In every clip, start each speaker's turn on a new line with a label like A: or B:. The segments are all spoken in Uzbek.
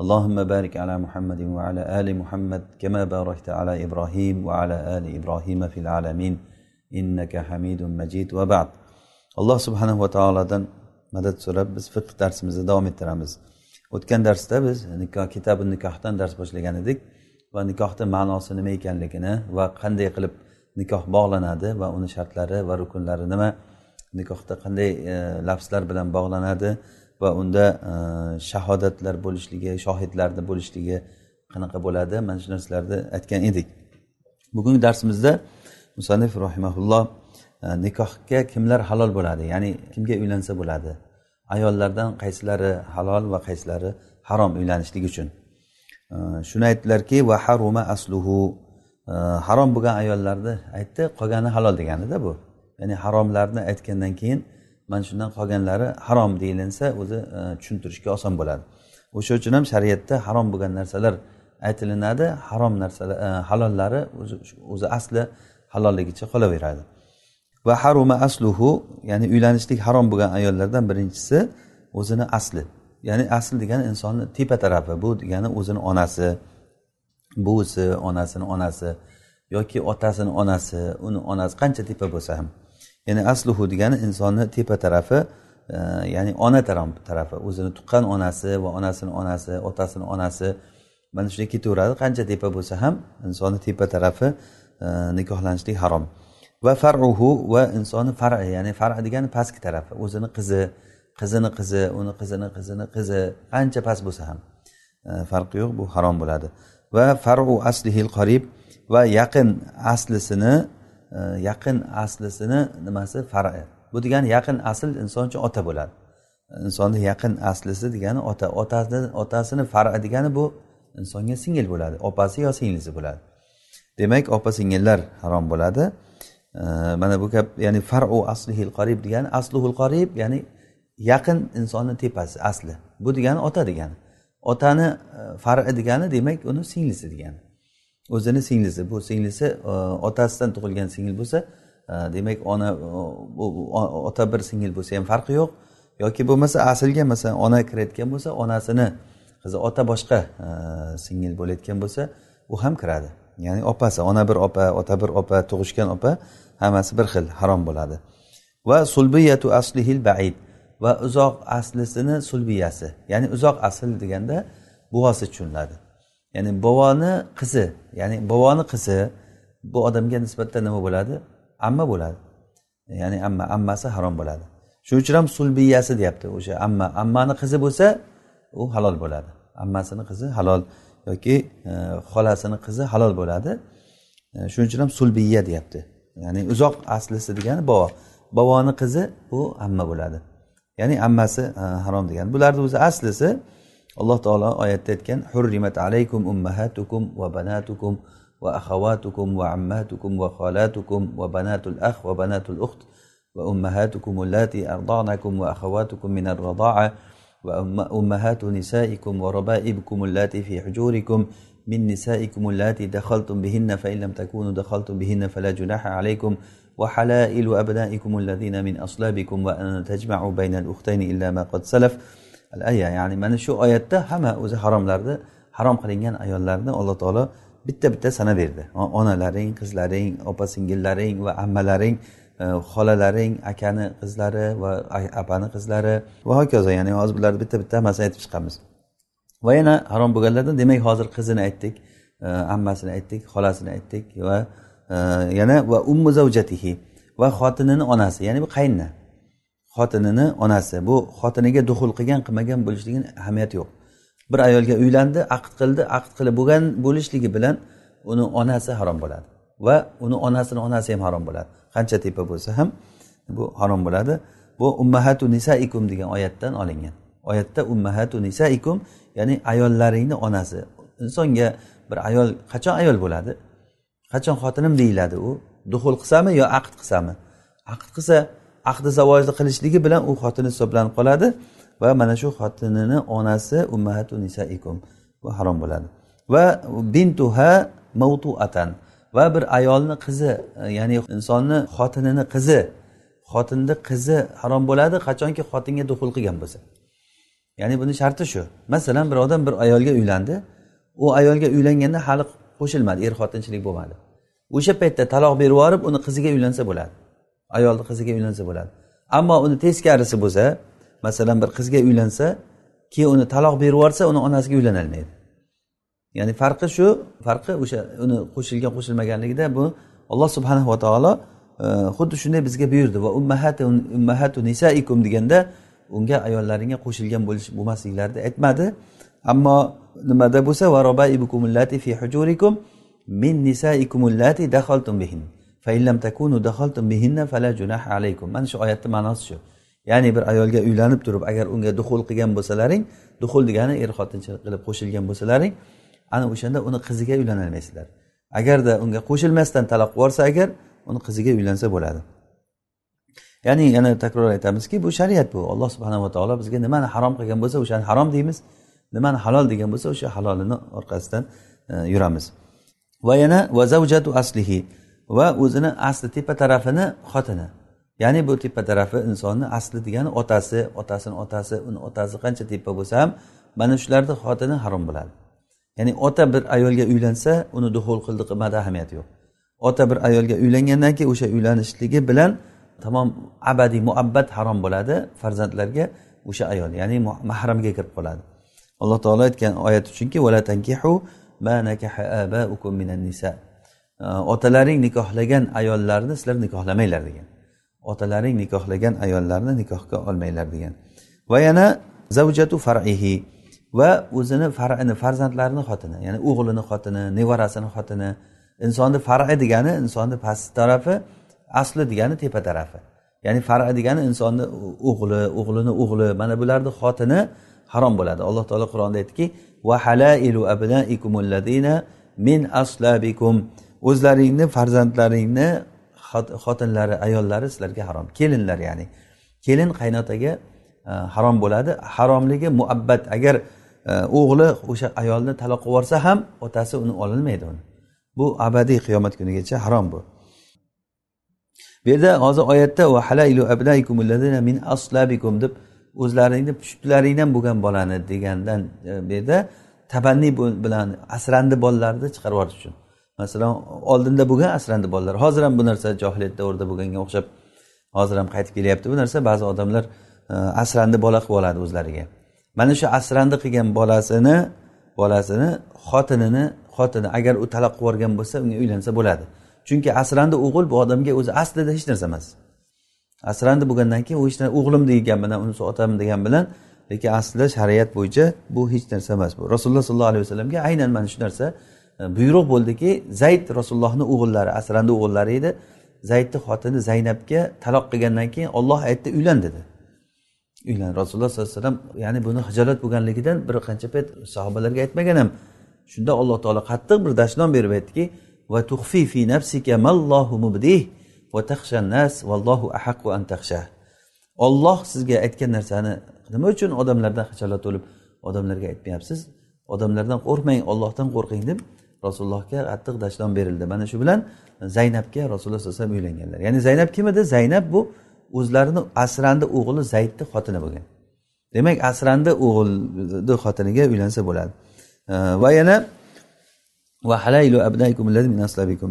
A: اللهم بارك على محمد وعلى آل محمد كما باركت على إبراهيم وعلى آل إبراهيم في العالمين إنك حميد مجيد وبعد alloh subhanava taolodan madad so'rab biz fiqh darsimizni davom ettiramiz o'tgan darsda biz nikoh kitabi nikohdan dars boshlagan edik va nikohni ma'nosi nima ekanligini va qanday qilib nikoh bog'lanadi va uni shartlari va rukunlari nima nikohda qanday e, lafzlar bilan bog'lanadi va unda e, shahodatlar bo'lishligi shohidlarni bo'lishligi qanaqa bo'ladi? Mana shu narsalarni aytgan edik. Bugungi darsimizda musanif rahimaulloh e, nikohga kimlar halol bo'ladi? Ya'ni kimga uylansa bo'ladi? Ayollardan qaysilari halol va qaysilari harom uylanishlik uchun. E, shuni aytdilarki va haruma asluhu. Harom bo'lgan ayollarni aytdi qolgani halol deganida bu. Ya'ni haromlarni aytgandan keyin mana shundan qolganlari harom deyilinsa o'zi e, tushuntirishga oson bo'ladi. O'sha uchun ham shariatda harom bo'lgan narsalar aytilinadi. Harom narsalar e, halollari o'zi o'zi asli halolligicha qolaveradi. Va haruma asluhu ya'ni uylanishlik harom bo'lgan ayollardan birinchisi o'zini asli. Ya'ni asl degani insonni tepa tarafi bu degani o'zini onasi buvisi onasini onasi yoki otasini onasi uni onasi qancha tepa bo'lsa ham. Ya'ni asluhu degani insonni tepa tarafi e, ya'ni ona tarafi. O'zini tuqqan onasi va onasini onasi otasini onasi. Mana shunday ketaveradi. Qancha tepa bo'lsa ham insonni tepa tarafi e, nikohlanishlik harom. Va faruhu va insonni fari ya'ni far degani pastki tarafi. O'zini qizi qizini qizi uni qizini qizini qizi. Qancha past bo'lsa ham e, farqi yo'q bu harom bo'ladi. Va faru aslihil qorib va yaqin aslisini E, yaqin aslisini nimasi? Farai bu degani yaqin asl inson uchun ota bo'ladi. Insonni yaqin aslisi degani ota. Otasini otasini fari degani bu insonga singil bo'ladi. Opasi yo singlisi bo'ladi. Demak opa singillar harom bo'ladi. E, mana bu gap ya'ni faru aslihil qorib degani asluhul qorib ya'ni yaqin insonni tepasi asli. Bu degani ota degani. Otani e, fari degani demak uni singlisi degani. O'zini singlisi. Bu singlisi e, otasidan tug'ilgan singil bo'lsa e, demak ona e, ota bir singil bo'lsa ham farqi yo'q. Yoki bo'lmasa aslga masalan ona kirayotgan bo'lsa onasini qizi ota boshqa singil bo'layotgan bo'lsa u ham kiradi. Ya'ni opasi ona bir opa ota bir opa tug'ishgan opa hammasi bir xil harom bo'ladi. Va sulbiyatu aslihil baid. Va uzoq aslisini sulbiyasi ya'ni uzoq asl deganda buvosi tushuniladi. Ya'ni boboni qizi ya'ni boboni qizi bu odamga nisbatan nima bo'ladi? Amma bo'ladi. Ya'ni amma ammasi harom bo'ladi. Shuning uchun ham sulbiyasi deyapti. O'sha amma ammani qizi bo'lsa u halol bo'ladi. Ammasini qizi halol yoki e, xolasini qizi halol bo'ladi. E, Shuning uchun ham sulbiya deyapti. Ya'ni uzoq aslisi degani bovo. Bovoni qizi bu amma bo'ladi. Ya'ni ammasi e, harom degani. Bularni o'zi aslisi alloh taolo oyatda aytgan hurrimat alaykum ummahatukum va banatukum va axavatukum va ammatukum va xolatukum va banatul ax va banatul uxt va ummahatukum allati ardanakum va axavatukum min ar-rida'a va ummahatu nisaikum va raba'ibukum allati fi hujurikum من نسائكم اللاتي دخلتم بهن فإن لم تكونوا دخلتم بهن فلا جناح عليكم وحلائل أبنائكم الذين من أصلابكم وأن تجمعوا بين الأختين إلا ما قد سلف al aya ya'ni mana shu oyatda hamma o'zi haromlarni harom qilingan ayollarni alloh taolo bitta bitta sanab berdi. Onalaring qizlaring opa singillaring va ammalaring e, xolalaring akani qizlari va apani qizlari va hokazo ya'ni hozir bularni bitta bitta hammasini aytib chiqamiz. Va yana harom bo'lganlardan demak hozir qizini aytdik e, ammasini aytdik xolasini aytdik va e, yana va ummu zavjatihi va xotinini onasi ya'ni bu qayna. Xotinini onasi. Bu xotiniga duxul qilgan qilmagan bo'lishligini ahamiyati yo'q. Bir ayolga uylandi aqd qildi. Aqd qilib bo'lgan bo'lishligi bilan uni onasi harom bo'ladi va uni onasini onasi ham harom bo'ladi. Qancha tepa bo'lsa ham bu harom bo'ladi. Bu ummahatu nisaikum degan oyatdan olingan. Oyatda ummahatu nisaikum ya'ni ayollaringni onasi. Insonga bir ayol qachon ayol bo'ladi? Qachon xotinim deyiladi u? Duxul qilsami yo aqd qilsami? Aqd qilsa ahdi zavojni qilishligi bilan u xotini hisoblanib qoladi va mana shu xotinini onasi ummahatu nisaikum. Bu harom bo'ladi. Va bintuha mavtuatan va bir ayolni qizi ya'ni insonni xotinini qizi xotinni qizi harom bo'ladi qachonki xotinga duxul qilgan bo'lsa. Ya'ni buni sharti shu. Masalan bir odam bir ayolga uylandi. U ayolga uylanganda hali qo'shilmadi er xotinchilik bo'lmadi. O'sha paytda taloq berib yuborib uni qiziga uylansa bo'ladi. Ayolni qiziga uylansa bo'ladi. Ammo uni teskarisi bo'lsa masalan bir qizga uylansa keyin uni taloq berib yuborsa uni onasiga uylanolmaydi ya'ni farqi shu farqi o'sha uni qo'shilgan qo'shilmaganligida bu alloh subhanava taolo e, xuddi shunday bizga buyurdi. Va ummahatu nisaikum deganda unga ayollaringga qo'shilgan bo'lish bo'lmasliklarini aytmadi. Ammo nimada bo'lsa va fi hujurikum min nisaikum allati dakhaltum bihin. Fa takunu dakhaltum bihinna fala junah alaykum mana shu oyatni ma'nosi shu. Ya'ni bir ayolga uylanib turib agar unga duxul qilgan bo'lsalaring duxul degani er xotinchilik qilib qo'shilgan bo'lsalaring ana o'shanda uni qiziga uylanolmaysizlar. Agarda unga qo'shilmasdan taloq qilib yuborsa agar uni qiziga uylansa bo'ladi. Ya'ni yana takror aytamizki bu shariat bu. Alloh subhanava taolo bizga nimani harom qilgan bo'lsa o'shani harom deymiz. Nimani halol degan bo'lsa o'sha halolini orqasidan e, yuramiz. Va yana va zavjatu aslihi. Va o'zini asli tepa tarafini xotini. Ya'ni bu tepa tarafi insonni asli degani otasi otasini otasi uni otasi qancha tepa bo'lsa ham mana shularni xotini harom bo'ladi. Ya'ni ota bir ayolga uylansa uni duxul qildi qilmadi ahamiyati yo'q. Ota bir ayolga uylangandan keyin o'sha uylanishligi bilan tamom abadiy muabbat harom bo'ladi farzandlarga o'sha ayol ya'ni mahramga kirib qoladi. Alloh taolo aytgan oyat uchunki otalaring nikohlagan ayollarni sizlar nikohlamanglar degan. Otalaring nikohlagan ayollarni nikohga olmanglar degan. Va yana zavjatu farihi va o'zini farini farzandlarini xotini ya'ni o'g'lini xotini nevarasini xotini insonni fari degani insonni past tarafi asli degani tepa tarafi. Ya'ni fari degani insonni o'g'li o'g'lini o'g'li mana bularni xotini harom bo'ladi. Alloh taolo qur'onda aytdiki va halailu abnaikumulladina min aslabikum. O'zlaringni farzandlaringni xotinlari ayollari sizlarga harom. Kelinlar ya'ni. Kelin qaynotaga e, harom bo'ladi. Haromligi muabbat agar e, o'g'li o'sha ayolni taloq qilib yuborsa ham otasi uni ololmaydi uni. Bu abadiy qiyomat kunigacha harom bu. Bu yerda hozir oyatda min aslabikum deb o'zlaringni pushtlaringdan bo'lgan bolani degandan e, bu yerda tabanniy bilan asrandi bolalarni chiqarib yuborish uchun. Masalan oldinda bo'lgan asrandi bolalar. Hozir ham bu narsa johiliyat davrida bo'lganga o'xshab hozir ham qaytib kelyapti. Bu narsa ba'zi odamlar e, asrandi bola qilib oladi o'zlariga. Mana shu asrandi qilgan bolasini bolasini xotinini xotini agar u taloq qilib yuborgan bo'lsa unga uylansa bo'ladi. Chunki asrandi o'g'il bu odamga o'zi aslida hech narsa emas. Asrandi bo'lgandan keyin u hech o'g'lim degan bilan unisi otam degan bilan lekin aslida shariat bo'yicha bu hech narsa emas bu. Rasululloh sollallohu alayhi vasallamga aynan mana shu narsa E, buyruq bo'ldiki zayd rasulullohni o'g'illari asrandi o'g'illari edi. Zaydni xotini zaynabga taloq qilgandan keyin olloh aytdi uylan dedi. Uylan rasululloh sollallohu alayhi vasallam ya'ni buni hijolat bo'lganligidan bir qancha payt sahobalarga aytmagan ham. Shunda alloh taolo qattiq bir dashnom berib aytdiki va tuhfi fi nafsika mallohu mubdih va nas vallohu ahaqqu an taxsha olloh sizga aytgan narsani nima uchun odamlardan hijolat bo'lib odamlarga aytmayapsiz? Odamlardan qo'rqmang ollohdan qo'rqing deb rasulullohga qattiq dashnom berildi. Mana shu bilan zaynabga rasululloh sallallohu alayhi vasallam uylanganlar. Ya'ni zaynab kim edi zaynab bu o'zlarini asrandi o'g'li zaydni xotini bo'lgan. Demak asrandi o'g'ilni xotiniga uylansa bo'ladi. Va yana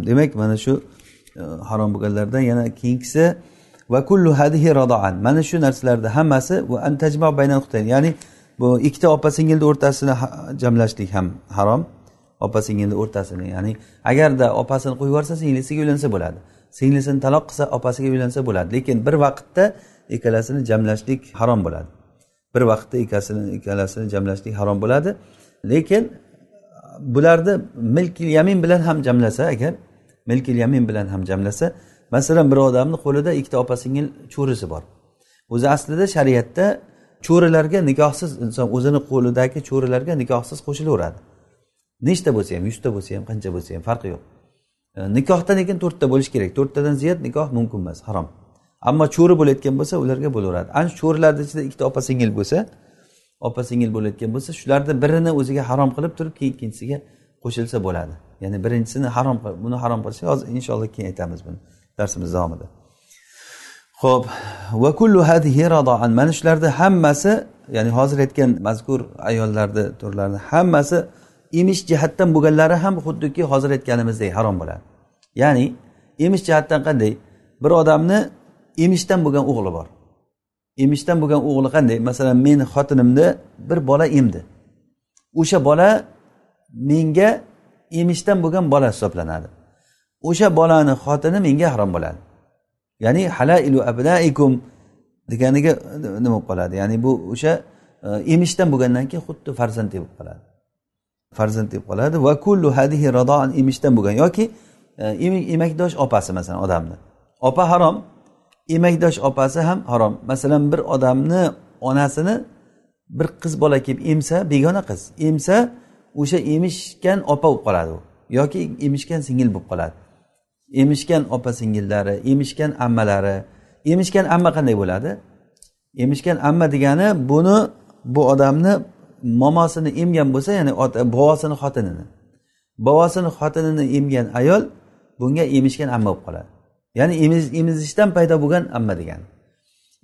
A: demak mana shu e, harom bo'lganlardan yana keyingisi va kullu hadihi radoan mana shu narsalarni hammasi ya'ni bu ikkita opa singilni o'rtasini jamlashlik ham harom. Opa singilni o'rtasini ya'ni agarda opasini qo'yib yuborsa singlisiga uylansa bo'ladi. Singlisini taloq qilsa opasiga uylansa bo'ladi. Lekin bir vaqtda ikkalasini jamlashlik harom bo'ladi. Bir vaqtda ikkasini ikkalasini jamlashlik harom bo'ladi. Lekin bularni milkil yamin bilan ham jamlasa agar milkil yamin bilan ham jamlasa masalan bir odamni qo'lida ikkita opa singil cho'risi bor. O'zi aslida shariatda cho'rilarga nikohsiz inson o'zini qo'lidagi cho'rilarga nikohsiz qo'shilaveradi. Nechta bo'lsa ham yuzta bo'lsa ham qancha bo'lsa ham farqi yo'q. Nikohda lekin to'rtta bo'lishi kerak. To'rttadan ziyod nikoh mumkin emas harom. Ammo cho'ri bo'layotgan bo'lsa ularga bo'laveradi. Ana shu cho'rilarni ichida ikkita opa singil bo'lsa opa singil bo'layotgan bo'lsa shularni birini o'ziga harom qilib turib keyin ikkinchisiga qo'shilsa bo'ladi. Ya'ni birinchisini harom buni harom qilish hozir inshaalloh keyin aytamiz buni darsimiz davomida. Ho'p va kullu hadihi radoan mana shularni hammasi ya'ni hozir aytgan mazkur ayollarni turlarini hammasi emish jihatdan bo'lganlari ham xuddiki hozir aytganimizdek harom bo'ladi. Ya'ni emish jihatdan qanday? Bir odamni emishdan bo'lgan o'g'li bor. Emishdan bo'lgan o'g'li qanday? Masalan meni xotinimni bir bola emdi. O'sha bola menga emishdan bo'lgan bola hisoblanadi. O'sha bolani xotini menga harom bo'ladi. Ya'ni halailu abnaikum deganiga nima bo'lib qoladi? Ya'ni bu o'sha e, emishdan bo'lgandan keyin xuddi farzandlik bo'lib qoladi. Farzand deb qoladi. Va kullu hadihi radoan emishdan bo'lgan. Yoki emakdosh opasi masalan odamni. Opa harom emakdosh opasi ham harom. Masalan bir odamni onasini bir qiz bola kelib emsa begona qiz. Emsa o'sha emishgan opa bo'lib qoladi u. Yoki emishgan singil bo'lib qoladi. Emishgan opa singillari emishgan ammalari. Emishgan amma qanday bo'ladi? Emishgan amma degani buni bu odamni momosini emgan bo'lsa ya'ni bobosini xotinini. Bobosini xotinini emgan ayol bunga emishgan amma bo'lib qoladi. Ya'ni emizishdan paydo bo'lgan amma degani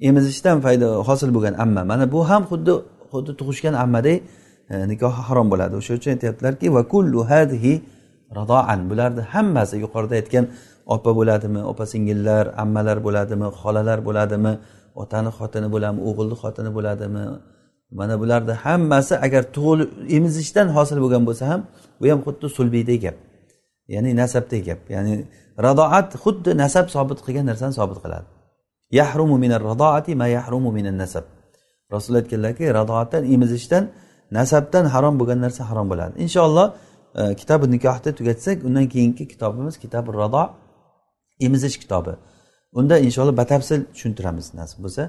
A: emizishdan paydo hosil bo'lgan amma. Mana bu ham xuddi xuddi tug'ishgan ammadek e, nikohi harom bo'ladi. O'sha uchun aytyaptilarki va kullu hadhi radoan bularni hammasi yuqorida aytgan opa bo'ladimi opa singillar ammalar bo'ladimi xolalar bo'ladimi otani xotini bo'ladimi o'g'ilni xotini bo'ladimi mana bularni hammasi agar tug'ilib emizishdan hosil bo'lgan bo'lsa ham bu ham xuddi sulbiyday gap. Ya'ni nasabdek gap. Ya'ni radoat xuddi nasab sobit qilgan narsani sobit qiladi. Yahrumu minar radoati ma yahrumu minan nasab. Rasul aytganlarki radoatdan emizishdan nasabdan harom bo'lgan narsa harom bo'ladi. Inshaalloh e, kitobi nikohni tugatsak undan keyingi kitobimiz kitobi rado emizish kitobi. Unda inshaalloh batafsil tushuntiramiz nasib bo'lsa.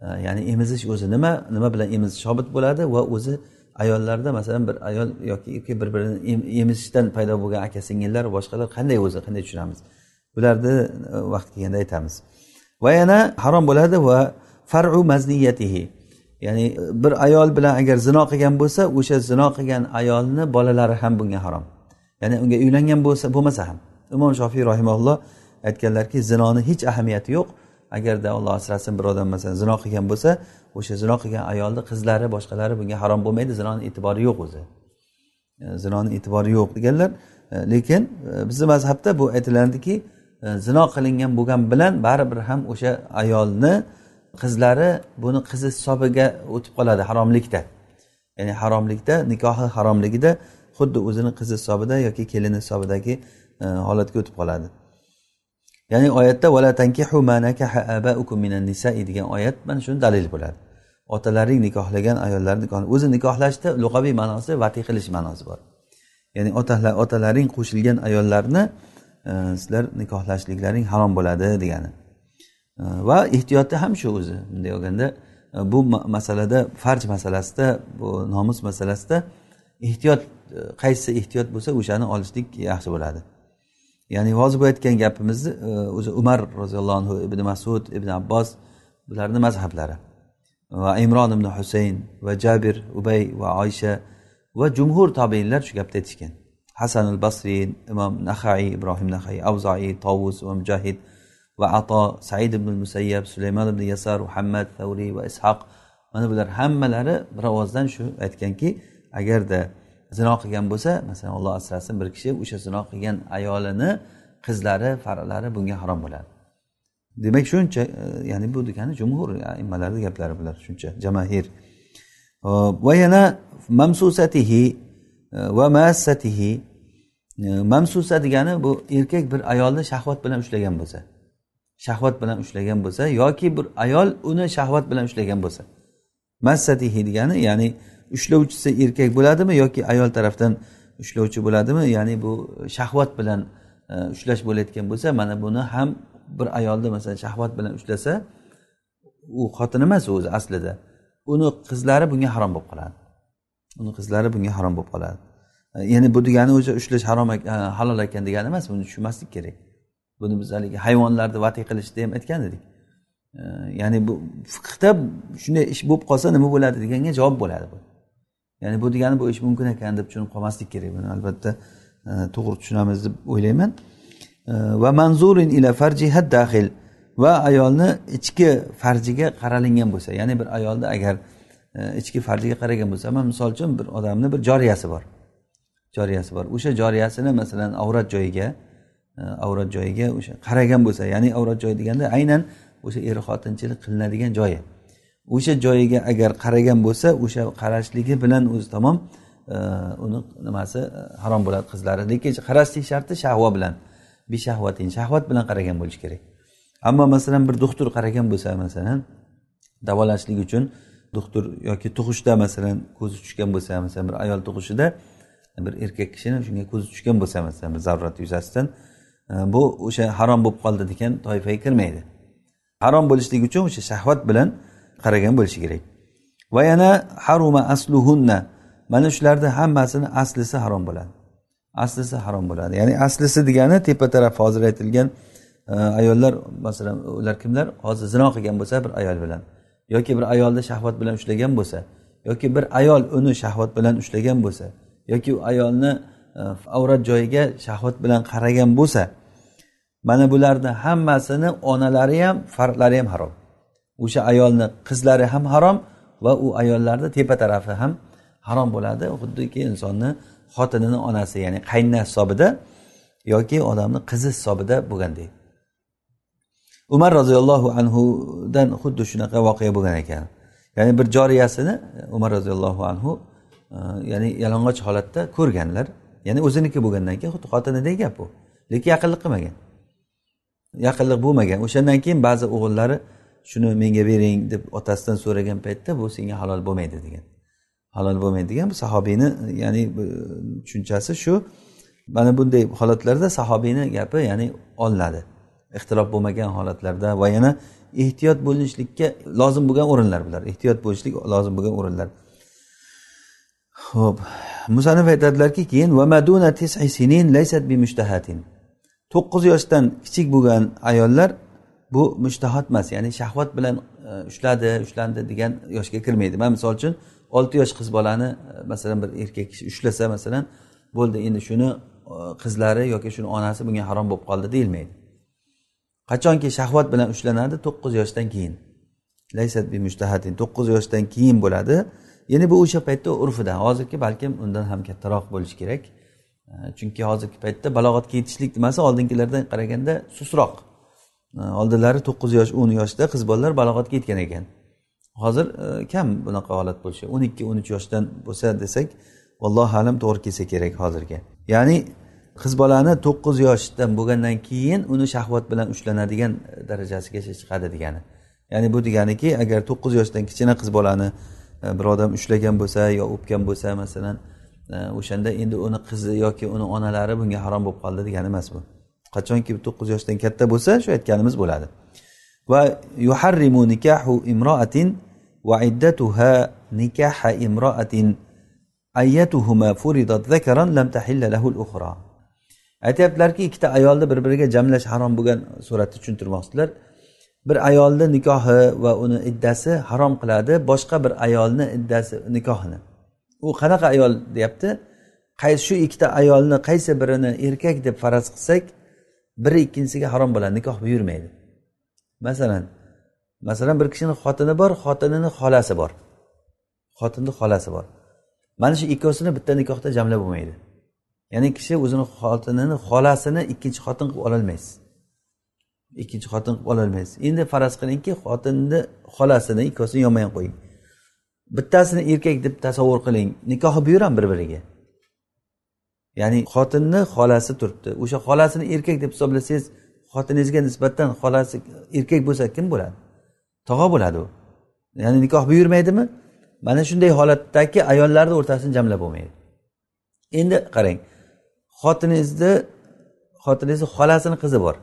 A: Ya'ni emizish o'zi nima nima bilan emizish shobit bo'ladi va o'zi ayollarda masalan bir ayol yoki bir birini emizishdan paydo bo'lgan aka singillar boshqalar qanday o'zi qanday tushunamiz? Bularni vaqti vaqt kelganda aytamiz. Va yana harom bo'ladi va faru mazniyatihi. Ya'ni e, bir ayol bilan agar zino qilgan bo'lsa o'sha zino qilgan ayolni bolalari ham bunga harom. Ya'ni unga uylangan bo'lsa bo'lmasa ham. Imom shofiy rahimalloh aytganlarki zinoni hech ahamiyati yo'q. Agarda alloh asrasin bir odam masalan zino qilgan bo'lsa o'sha zino qilgan ayolni qizlari boshqalari bunga harom bo'lmaydi zinoni e'tibori yo'q o'zi. E, zinoni e'tibori yo'q deganlar e, lekin e, bizni mazhabda bu aytiladiki zino qilingan bo'lgan bilan baribir ham o'sha ayolni qizlari buni qizi hisobiga o'tib qoladi haromlikda. Ya'ni haromlikda nikohi haromligida xuddi o'zini qizi hisobida yoki kelini hisobidagi holatga o'tib qoladi. Ya'ni oyatda vala tankihu ma abaukum minan nisai degan oyat mana shuni dalil bo'ladi. Otalaring nikohlagan ayollarni nikoh o'zi nikohlashda lug'aviy ma'nosi vati qilish ma'nosi bor. Ya'ni otalar otalaring qo'shilgan ayollarni e, sizlar nikohlashliklaring harom bo'ladi degani. E, va ehtiyotda ham shu o'zi. Bunday olganda e, bu masalada farj masalasida bu nomus masalasida ehtiyot e, qaysi ehtiyot bo'lsa o'shani olishlik yaxshi bo'ladi. Ya'ni hozir bu aytgan gapimizni e, o'zi umar roziyallohu anhu ibn masud ibn abbos bularni mazhablari. Va imron ibn husayn va jabir ubay va oysha va jumhur tobeinlar shu gapni aytishgan. Hasan al basriy imom nahaiy ibrohim nahaiy avzoiy tovus va mujahid va ato said ibn musayyab sulaymon ibn yasar muhammad tavriy va ishoq mana bular hammalari bir ovozdan shu aytganki agarda zino qilgan bo'lsa masalan olloh asrasin bir kishi o'sha zino qilgan ayolini qizlari faralari bunga harom bo'ladi. Demak shuncha e, ya'ni bu degani jumhur immalarni gaplari bular shuncha jamahir. Va yana mamsusatihi e, va massatihi. E, mamsusa degani bu erkak bir ayolni shahvat bilan ushlagan bo'lsa. Shahvat bilan ushlagan bo'lsa yoki bir ayol uni shahvat bilan ushlagan bo'lsa. Massatihi degani ya'ni ushlovchisi erkak bo'ladimi yoki ayol tarafdan ushlovchi bo'ladimi? Ya'ni bu shahvat bilan e, ushlash bo'layotgan bo'lsa mana buni ham bir ayolni masalan shahvat bilan ushlasa u xotin emas o'zi aslida. Uni qizlari bunga harom bo'lib qoladi. Uni qizlari bunga harom bo'lib qoladi. E, ya'ni bu degani o'sha ushlash harom e, halol ekan degani emas buni tushunmaslik kerak. Buni biz haligi hayvonlarni vatiy qilishda ham aytgan edik. Ya'ni bu fiqda shunday ish bo'lib qolsa nima bo'ladi deganga javob bo'ladi bu. Ya'ni bu degani bu ish mumkin ekan deb tushunib qolmaslik kerak buni. Albatta e, to'g'ri tushunamiz deb o'ylayman. E, va manzurin ila farjiha daxil. Va ayolni ichki farjiga qaralingan bo'lsa ya'ni bir ayolni agar e, ichki farjiga qaragan bo'lsa man misol uchun bir odamni bir joriyasi bor. Joriyasi bor. O'sha joriyasini masalan avrat joyiga avrat joyiga o'sha qaragan bo'lsa ya'ni avrat joyi deganda aynan o'sha er xotinchilik qilinadigan joyi. O'sha joyiga agar qaragan bo'lsa o'sha qarashligi bilan o'zi tamom e, uni nimasi e, harom bo'ladi qizlari. Lekin qarashlik sharti shahva bilan bishahvatin shahvat bilan qaragan bo'lishi kerak. Ammo masalan bir doktor qaragan bo'lsa masalan davolashlik uchun doktor yoki tug'ishda masalan ko'zi tushgan bo'lsa masalan bir ayol tug'ishida bir erkak kishini shunga ko'zi tushgan bo'lsa masalan bir zarurat yuzasidan e, bu o'sha harom bo'lib qoldi degan toifaga kirmaydi. Harom bo'lishligi uchun o'sha shahvat bilan qaragan bo'lishi kerak. Va yana haruma asluhunna. Mana shularni hammasini aslisi harom bo'ladi. Aslisi harom bo'ladi. Ya'ni aslisi degani tepa taraf hozir aytilgan e, ayollar masalan ular kimlar? Hozir zino qilgan bo'lsa bir ayol bilan. Yoki bir ayolni shahvat bilan ushlagan bo'lsa. Yoki bir ayol uni shahvat bilan ushlagan bo'lsa. Yoki u ayolni e, avrat joyiga shahvat bilan qaragan bo'lsa. Mana bularni hammasini onalari ham farqlari ham harom. O'sha ayolni qizlari ham harom va u ayollarni tepa tarafi ham harom bo'ladi. Xuddiki insonni xotinini onasi ya'ni qaynona hisobida yoki odamni qizi hisobida bo'lgandek. Umar roziyallohu anhudan xuddi shunaqa voqea bo'lgan ekan. Ya'ni bir joriyasini umar roziyallohu anhu e, ya'ni yalang'och holatda ko'rganlar. Ya'ni o'ziniki bo'lgandan keyin xuddi xotinidek gap bu. Lekin yaqinlik qilmagan. Yaqinlik bo'lmagan. O'shandan keyin ba'zi o'g'illari shuni menga bering deb otasidan so'ragan paytda bu senga halol bo'lmaydi degan. Halol bo'lmaydi degan bu sahobiyni ya'ni tushunchasi shu. Mana bunday holatlarda sahobiyni gapi ya'ni olinadi. Ixtilof bo'lmagan holatlarda va yana ehtiyot bo'linishlikka lozim bo'lgan o'rinlar bular. Ehtiyot bo'lishlik lozim bo'lgan o'rinlar. Ho'p musanif aytadilarki keyin to'qqiz yoshdan kichik bo'lgan ayollar bu mushtahat emas ya'ni shahvat bilan e, ushladi ushlandi degan yoshga kirmaydi. Man misol uchun olti yosh qiz bolani e, masalan bir erkak kishi ushlasa masalan bo'ldi endi shuni e, qizlari yoki shuni onasi bunga harom bo'lib qoldi deyilmaydi. Qachonki shahvat bilan ushlanadi to'qqiz yoshdan keyin. Laysat bi mushtahatin to'qqiz yoshdan keyin bo'ladi. Ya'ni bu o'sha paytda urfida hozirgi balkim undan ham kattaroq bo'lishi kerak. Chunki hozirgi paytda balog'atga yetishlik nimasi oldingilardan qaraganda sustroq oldinlari to'qqiz yosh o'n yoshda qiz bolalar balog'atga yetgan ekan. Hozir e, kam bunaqa holat bo'lishi o'n ikki o'n uch yoshdan bo'lsa desak vallohu alam to'g'ri kelsa kerak hozirga. Ya'ni qiz bolani to'qqiz yoshdan bo'lgandan keyin uni shahvat bilan ushlanadigan darajasigacha chiqadi degani. Ya'ni bu deganiki agar to'qqiz yoshdan kichkina qiz bolani e, bir odam ushlagan bo'lsa yo o'pgan bo'lsa masalan e, o'shanda endi uni qizi yoki uni onalari bunga harom bo'lib qoldi degani emas bu. Qachonki to'qqiz yoshdan katta bo'lsa shu aytganimiz bo'ladi. Va yuharrimu nikahu imroatin va iddatuha nikaha imroatin ayyatuhuma furidat zakaran lam tahilla lahu al-ukhra. Aytyaptilarki ikkita ayolni bir biriga jamlash harom bo'lgan suratda tushuntirmoqchilar. Bir ayolni nikohi va uni iddasi harom qiladi boshqa bir ayolni iddasi nikohini. U qanaqa ayol deyapti? Qaysi shu ikkita ayolni qaysi birini erkak deb faraz qilsak biri ikkinchisiga harom bo'ladi nikoh buyurmaydi. Masalan masalan bir kishini xotini bor xotinini xolasi bor. Xotinni xolasi bor. Mana shu ikkovsini bitta nikohda jamlab bo'lmaydi. Ya'ni kishi o'zini xotinini xolasini ikkinchi xotin qilib ololmaysiz. Ikkinchi xotin qilib ololmaysiz. Endi faraz qilingki xotinni xolasini ikkovsini yonma yon qo'ying. Bittasini erkak deb tasavvur qiling. Nikohi buyuram bir biriga ya'ni xotinni xolasi turibdi. O'sha xolasini erkak deb hisoblasangiz xotiningizga nisbatan xolasi erkak bo'lsa kim bo'ladi? Tog'a bo'ladi u. Ya'ni nikoh buyurmaydimi? Mana shunday holatdagi ayollarni o'rtasini jamlab bo'lmaydi. Endi qarang xotiningizni xotiningizni xolasini qizi bor.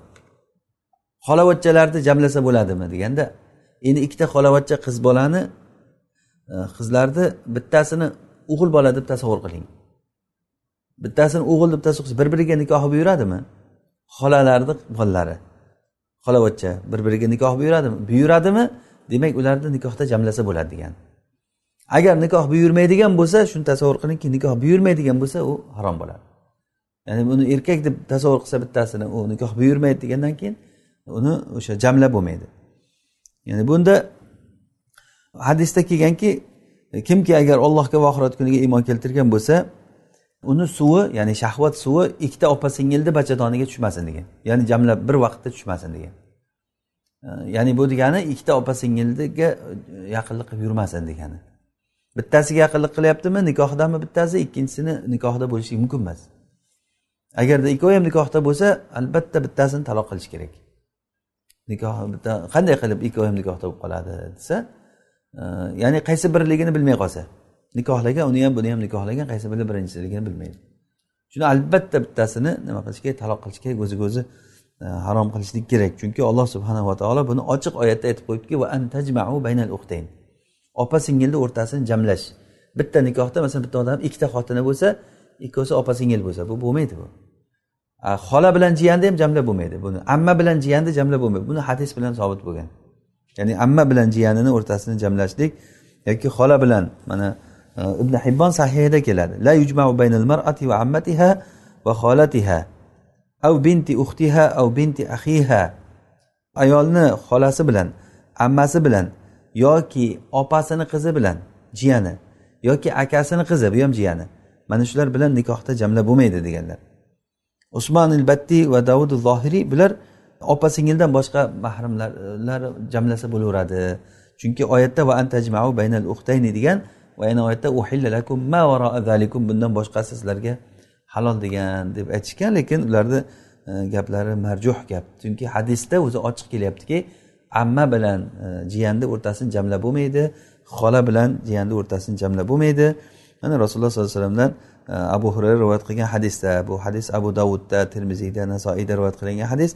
A: Xolavachchalarni jamlasa bo'ladimi deganda endi ikkita xolavachcha qiz bolani e, qizlarni bittasini o'g'il bola deb tasavvur qiling. Bittasini o'g'il deb tasavvur bir biriga nikoh bo'lib yuradimi? Xolalarni bolalari xolavachcha bir biriga nikoh buyuradimi buyuradimi demak ularni nikohda jamlasa bo'ladi degan. Agar nikoh buyurmaydigan bo'lsa shuni tasavvur qilingki nikoh buyurmaydigan bo'lsa u harom bo'ladi. Ya'ni buni erkak deb tasavvur qilsa bittasini u nikoh buyurmaydi degandan keyin uni o'sha jamla bo'lmaydi. Ya'ni bunda hadisda kelganki kimki agar allohga va oxirat kuniga iymon keltirgan bo'lsa uni suvi ya'ni shahvat suvi ikkita opa singilni bachadoniga tushmasin degan. Ya'ni jamlab bir vaqtda tushmasin degan. Ya'ni bu degani ikkita opa singilga e, yaqinlik qilib yurmasin degani. Bittasiga yaqinlik qilyaptimi nikohdami bittasi ikkinchisini nikohda bo'lishi mumkin emas. Agarda ikkovi ham nikohda bo'lsa albatta bittasini taloq qilish kerak. Nikoh bitta qanday qilib ikkovi ham nikohda bo'lib qoladi desa e, ya'ni qaysi birligini bilmay qolsa. Nikohlagan uni ham buni ham nikohlagan qaysi biri birinchiligini bilmaydi. Shuni albatta bittasini nima qilish kerak taloq qilish kerak o'ziga o'zi e, harom qilishlik kerak. Chunki alloh subhanava taolo buni ochiq oyatda aytib qo'yibdiki va antajmau baynal uxtayn opa singilni o'rtasini jamlash. Bitta nikohda masalan bitta odam ikkita xotini bo'lsa ikkovsi opa singil bo'lsa bu bo'lmaydi bu. Xola bilan jiyanni ham jamlab bo'lmaydi buni. Amma bilan jiyanni jamlab bo'lmaydi. Buni hadis bilan sobit bo'lgan. Ya'ni amma bilan jiyanini o'rtasini jamlashlik yoki xola bilan mana Э, ibn hibbon sahihida keladi. La yujmau baynal mar'ati va ammatiha va xolatiha av binti uxtiha av binti axiha ayolni xolasi bilan ammasi bilan yoki opasini qizi bilan jiyani yoki akasini qizi bu ham jiyani. Mana shular bilan nikohda jamla bo'lmaydi deganlar. Usmon il battiy va davud zohiriy bular opa singildan boshqa mahramlar jamlasa bo'laveradi. Chunki oyatda va antajmau baynal uxtayni degan va yana oyatda lakum ma zalikum bundan boshqasi sizlarga halol degan deb aytishgan. Lekin ularni e, gaplari marjuh gap. Chunki hadisda o'zi ochiq kelyaptiki amma bilan e, jiyanni o'rtasini jamlab bo'lmaydi xola bilan jiyanni o'rtasini jamlab bo'lmaydi. Mana rasululloh sollallohu alayhi vasallamdan e, abu hurayra rivoyat qilgan hadisda bu hadis abu davudda termiziyda nasoiyda rivoyat qilingan hadis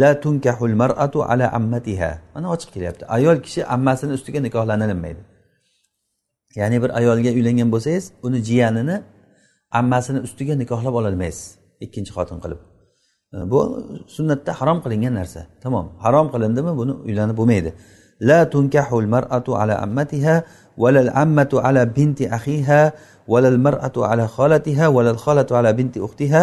A: la tunkahul mar'atu ala ammatiha. Mana ochiq kelyapti. Ayol kishi ammasini ustiga nikohlanilmaydi ya'ni bir ayolga uylangan bo'lsangiz uni jiyanini ammasini ustiga nikohlab ololmaysiz ikkinchi xotin qilib. E, bu sunnatda harom qilingan narsa. Tamom harom qilindimi buni uylanib bo'lmaydi. La tunkahul mar'atu ala ammatiha valal ammatu ala binti axiha valal mar'atu ala xolatiha valal xolatu ala binti uxtiha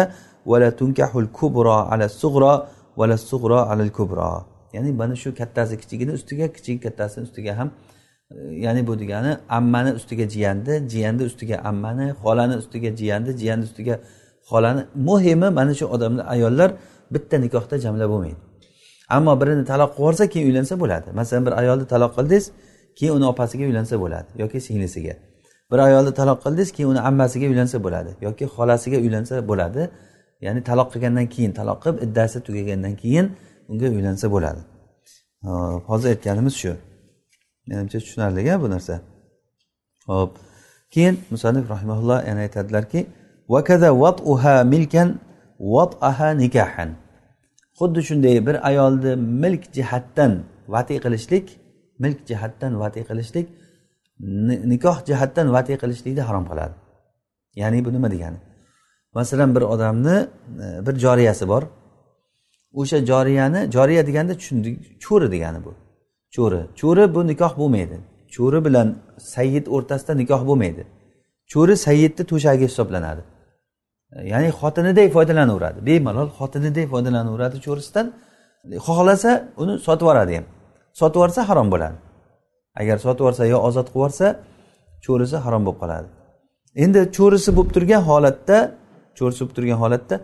A: vala tunkahul kubra ala sug'ro vala sug'ro alal kubro ya'ni mana shu kattasi kichigini ustiga kichigi kattasini ustiga ham ya'ni bu degani ammani ustiga jiyanni jiyanni ustiga ammani xolani ustiga jiyanni jiyanni ustiga xolani. Muhimi mana shu odamlar ayollar bitta nikohda jamla bo'lmaydi. Ammo birini taloq qilib yuborsa keyin uylansa bo'ladi. Masalan bir ayolni taloq qildingiz keyin uni opasiga uylansa bo'ladi yoki singlisiga. Bir ayolni taloq qildingiz keyin uni ammasiga uylansa bo'ladi yoki xolasiga uylansa bo'ladi. Ya'ni taloq qilgandan keyin taloq qilib iddasi tugagandan keyin unga uylansa bo'ladi. Hozir aytganimiz shu. Menimcha tushunarli bu narsa. Ho'p. Keyin musanif rahimaulloh yana aytadilarki milkan nikahan. Xuddi shunday bir ayolni milk jihatdan vati qilishlik milk jihatdan vati qilishlik nikoh jihatdan vati qilishlikni harom qiladi ya'ni bu nima degani? Masalan bir odamni e, bir joriyasi bor. O'sha joriyani joriya deganda tushundik cho'ri degani bu. Cho'ri. Cho'ri bu nikoh bo'lmaydi. Cho'ri bilan sayyid o'rtasida nikoh bo'lmaydi. Cho'ri sayyidni to'shagi hisoblanadi. Ya'ni xotiniday foydalanaveradi. Bemalol xotiniday foydalanaveradi cho'risidan. Xohlasa uni sotib yuboradi ham. Sotib yuborsa harom bo'ladi. Agar sotib yuborsa yo ozod qilib yuborsa cho'risi harom bo'lib qoladi. Endi cho'risi bo'lib turgan holatda cho'risi bo'lib turgan holatda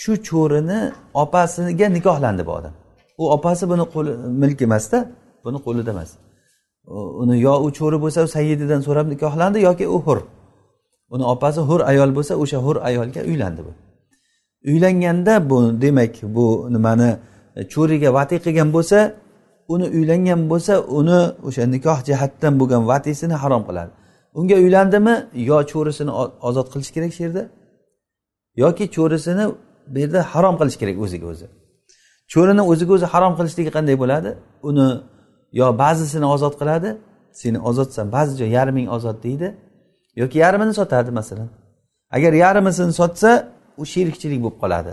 A: shu cho'rini opasiga nikohlandi bu odam. U opasi buni qo'li milk emasda buni qo'lida emas. Uni yo u cho'ri bo'lsa u sayyididan so'rab nikohlandi yoki u hur. Uni opasi hur ayol bo'lsa o'sha hur ayolga uylandi bu. Uylanganda bu demak bu nimani cho'riga vati qilgan bo'lsa uni uylangan bo'lsa uni o'sha nikoh jihatdan bo'lgan vatisini harom qiladi. Unga uylandimi? Yo cho'risini ozod qilish kerak shu yerda? Yoki cho'risini bu yerda harom qilish kerak o'ziga o'zi? Cho'rini o'ziga o'zi harom qilishligi qanday bo'ladi? Uni yo ba'zisini ozod qiladi seni ozodsan ba'zi joy yarming ozod deydi. Yoki yarmini sotadi masalan. Agar yarmisini sotsa u sherikchilik bo'lib qoladi.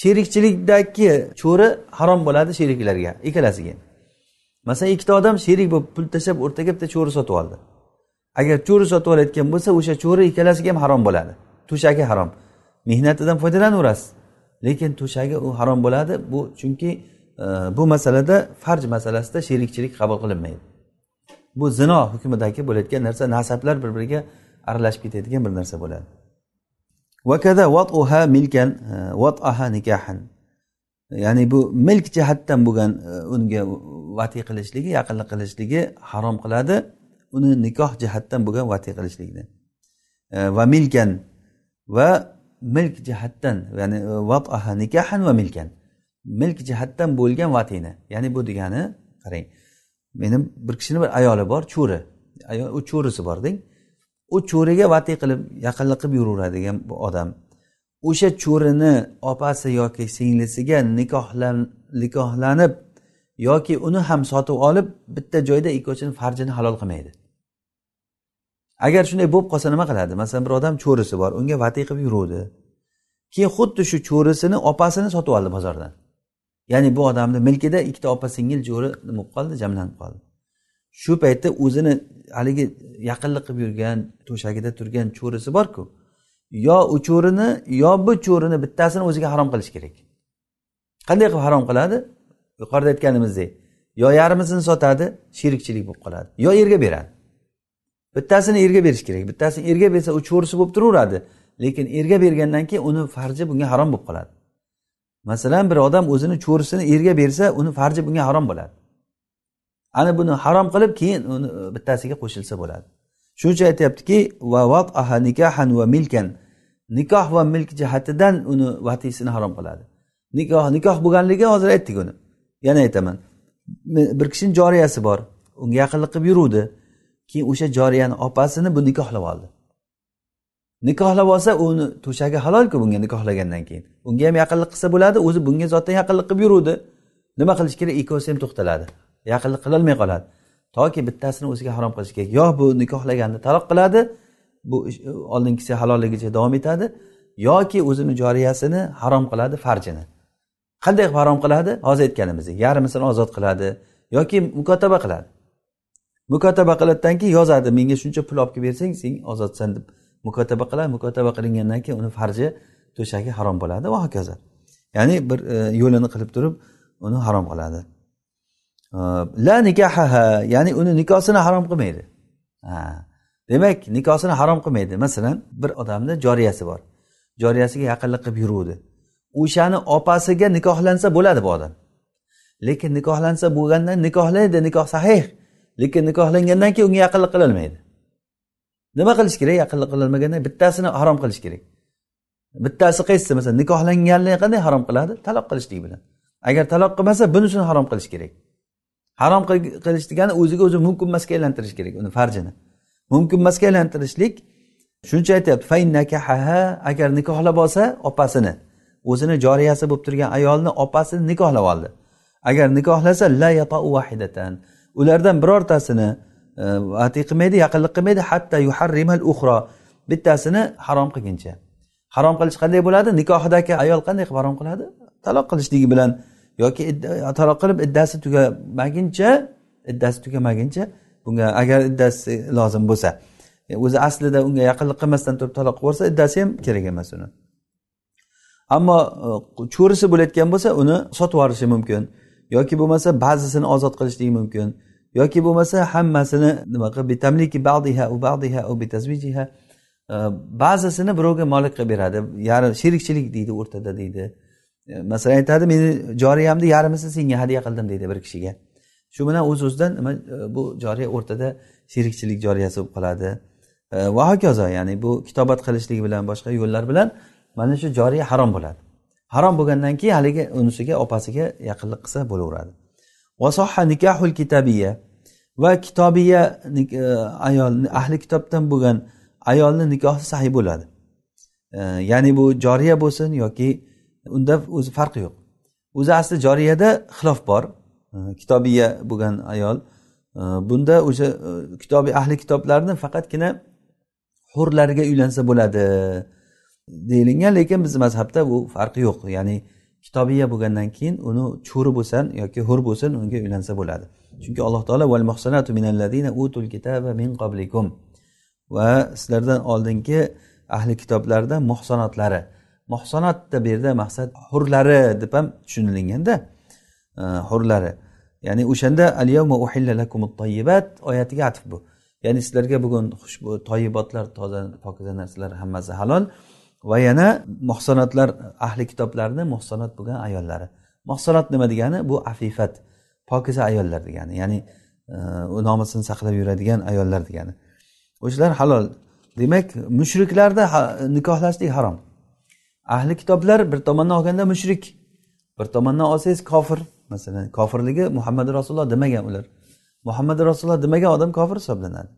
A: Sherikchilikdagi cho'ri harom bo'ladi sheriklarga ikkalasiga. Masalan ikkita odam sherik bo'lib pul tashlab o'rtaga bitta cho'ri sotib oldi. Agar cho'ri sotib olayotgan bo'lsa o'sha cho'ri ikkalasiga ham harom bo'ladi. To'shagi harom. Mehnatidan foydalanaverasiz lekin to'shagi u harom bo'ladi. Bu chunki bu masalada farj masalasida sherikchilik qabul qilinmaydi. Bu zino hukmidagi bo'layotgan narsa nasablar bir biriga aralashib ketadigan bir narsa bo'ladi. Vakada vatuha milkan e, vataha nikahan. Ya'ni bu milk jihatdan bo'lgan e, unga vatiy qilishligi yaqinlik qilishligi harom qiladi. Uni nikoh jihatdan bo'lgan vatiy qilishlikni. E, va milkan va milk jihatdan ya'ni vataha nikahan va milkan. Milk jihatdan bo'lgan vatini ya'ni bu degani qarang meni bir kishini bir ayoli bor cho'ri. U cho'risi bor deng. U cho'riga vati qilib yaqinlik qilib yuraveradigan bu odam. O'sha cho'rini opasi yoki singlisiga nikohlan nikohlanib yoki uni ham sotib olib bitta joyda ikkovchini farjini halol qilmaydi. Agar shunday bo'lib qolsa nima qiladi? Masalan bir odam cho'risi bor unga vati qilib yuruvdi. Keyin xuddi shu cho'risini opasini sotib oldi bozordan. Ya'ni bu odamni milkida ikkita opa singil jo'ri nima bo'lib qoldi? Jamlanib qoldi. Shu paytda o'zini haligi yaqinlik qilib yurgan to'shagida turgan cho'risi borku yo u cho'rini yo bu cho'rini bittasini o'ziga harom qilish kerak. Qanday qilib harom qiladi? Yuqorida aytganimizdek yo yarmisini sotadi sherikchilik bo'lib qoladi yo erga beradi. Bittasini erga berish kerak bittasini erga bersa u cho'risi bo'lib turaveradi lekin erga bergandan keyin uni farji bunga harom bo'lib qoladi. Masalan bir odam o'zini cho'risini erga bersa uni farji bunga harom bo'ladi. Ana buni harom qilib keyin uni e, bittasiga qo'shilsa bo'ladi. Shuning uchun aytyaptiki va nikahan va milkan. Nikoh va milk jihatidan uni vatiysini harom qiladi. Nikoh nikoh bo'lganligi hozir aytdik uni. Yana aytaman. Bir kishini joriyasi bor. Unga yaqinlik qilib yuruvdi. Keyin o'sha joriyani opasini bu nikohlab oldi. Nikohlab olsa uni to'shagi halolku bunga nikohlagandan keyin. Unga ham yaqinlik qilsa bo'ladi o'zi bunga zotdan yaqinlik qilib yuruvdi. Nima qilish kerak? Ikkovsi ham to'xtaladi. Yaqinlik qilolmay qoladi. Toki bittasini o'ziga harom qilish kerak. Yo bu nikohlaganni taloq qiladi bu e, oldingisi halolligicha davom etadi yoki o'zini joriyasini harom qiladi farjini. Qanday qilib harom qiladi? Hozir aytganimizdek yarmisini ozod qiladi yoki mukotaba qiladi. Mukotaba qiladidan keyin yozadi menga shuncha pul olib kelib bersang sen ozodsan deb mukotaba qiladi. Mukotaba qilingandan keyin uni farji to'shagi harom bo'ladi. Va hokazo. Ya'ni bir e, yo'lini qilib turib uni harom qiladi. E, la nikahaha ya'ni uni nikosini harom qilmaydi. Demak nikosini harom qilmaydi. Masalan bir odamni joriyasi bor. Joriyasiga yaqinlik qilib yuruvdi. O'shani opasiga nikohlansa bo'ladi bu odam. Lekin nikohlansa bo'lgandan nikohlaydi. Nikoh sahih. Lekin nikohlangandan keyin unga yaqinlik qilolmaydi. Nima qilish kerak? Yaqinlik qilolmaganda bittasini harom qilish kerak. Bittasi qaysisi masalan nikohlanganlik qanday harom qiladi? Taloq qilishlik bilan. Agar taloq qilmasa bunisini harom qilish kerak. Harom qilish degani o'ziga o'zi mumkin emasga aylantirish kerak uni farjini. Mumkin emasga aylantirishlik shuncha aytyapti agar nikohlab olsa opasini. O'zini joriyasi bo'lib turgan ayolni opasini nikohlab oldi. Agar nikohlasa la vahidatan ulardan birortasini Э, atiy qilmaydi yaqinlik qilmaydi hatta yuharrimal uxro bittasini harom qilguncha harom qilish qanday bo'ladi? Nikohidagi ayol qanday qilib harom qiladi? Taloq qilishligi bilan yoki taloq qilib iddasi tugamaguncha iddasi tugamaguncha bunga agar iddasi lozim bo'lsa o'zi aslida unga yaqinlik qilmasdan turib taloq qilib yuborsa iddasi ham kerak emas uni. Ammo e, cho'risi bo'layotgan bo'lsa uni sotib yuborishi mumkin. Yoki bo'lmasa ba'zisini ozod qilishligi mumkin. Yoki bo'lmasa hammasini nima qilib ba'zisini birovga molik qilib beradi. Yarim sherikchilik deydi o'rtada deydi. E, masalan aytadi meni joriyamni yarmisini senga hadya qildim deydi bir kishiga. Shu bilan o'z o'zidan nima e, bu joriya o'rtada sherikchilik joriyasi bo'lib qoladi. E, va hokazo ya'ni bu kitobat qilishlik bilan boshqa yo'llar bilan mana shu joriya harom bo'ladi. Harom bo'lgandan keyin haligi unisiga opasiga yaqinlik qilsa bo'laveradi. Vasoha nikahul kitabiya va kitobiya e, ayol ahli kitobdan bo'lgan ayolni nikohi sahiy bo'ladi. E, ya'ni bu joriya bo'lsin yoki unda o'zi farqi yo'q. O'zi asli joriyada xilof bor. E, kitobiya bo'lgan ayol bunda o'sha e, kitobiy ahli kitoblarni faqatgina hurlarga uylansa bo'ladi deyilgan lekin bizni mazhabda bu farqi yo'q. Ya'ni kitobiya bo'lgandan keyin uni cho'ri bo'lsin yoki hur bo'lsin unga uylansa bo'ladi. Chunki alloh taolo utul kitaba min qablikum. Va sizlardan oldingi ahli kitoblarda muhsonotlari. Muhsonotda bu yerda maqsad hurlari deb ham tushunilganda e, hurlari. Ya'ni o'shanda oyatiga atf bu. Ya'ni sizlarga bugun xushbu toyibotlar toza pokiza narsalar hammasi halol. Va yana muhsanotlar ahli kitoblarni muhsanot bo'lgan ayollari muhsanot nima degani? Bu afifat pokiza ayollar degani ya'ni e, nomusini saqlab yuradigan ayollar degani. O'shalar halol. Demak mushriklarda nikohlashlik harom. Ahli kitoblar bir tomondan olganda mushrik bir tomondan olsangiz kofir. Masalan kofirligi muhammad rasululloh demagan ular. Muhammad rasululloh demagan odam kofir hisoblanadi.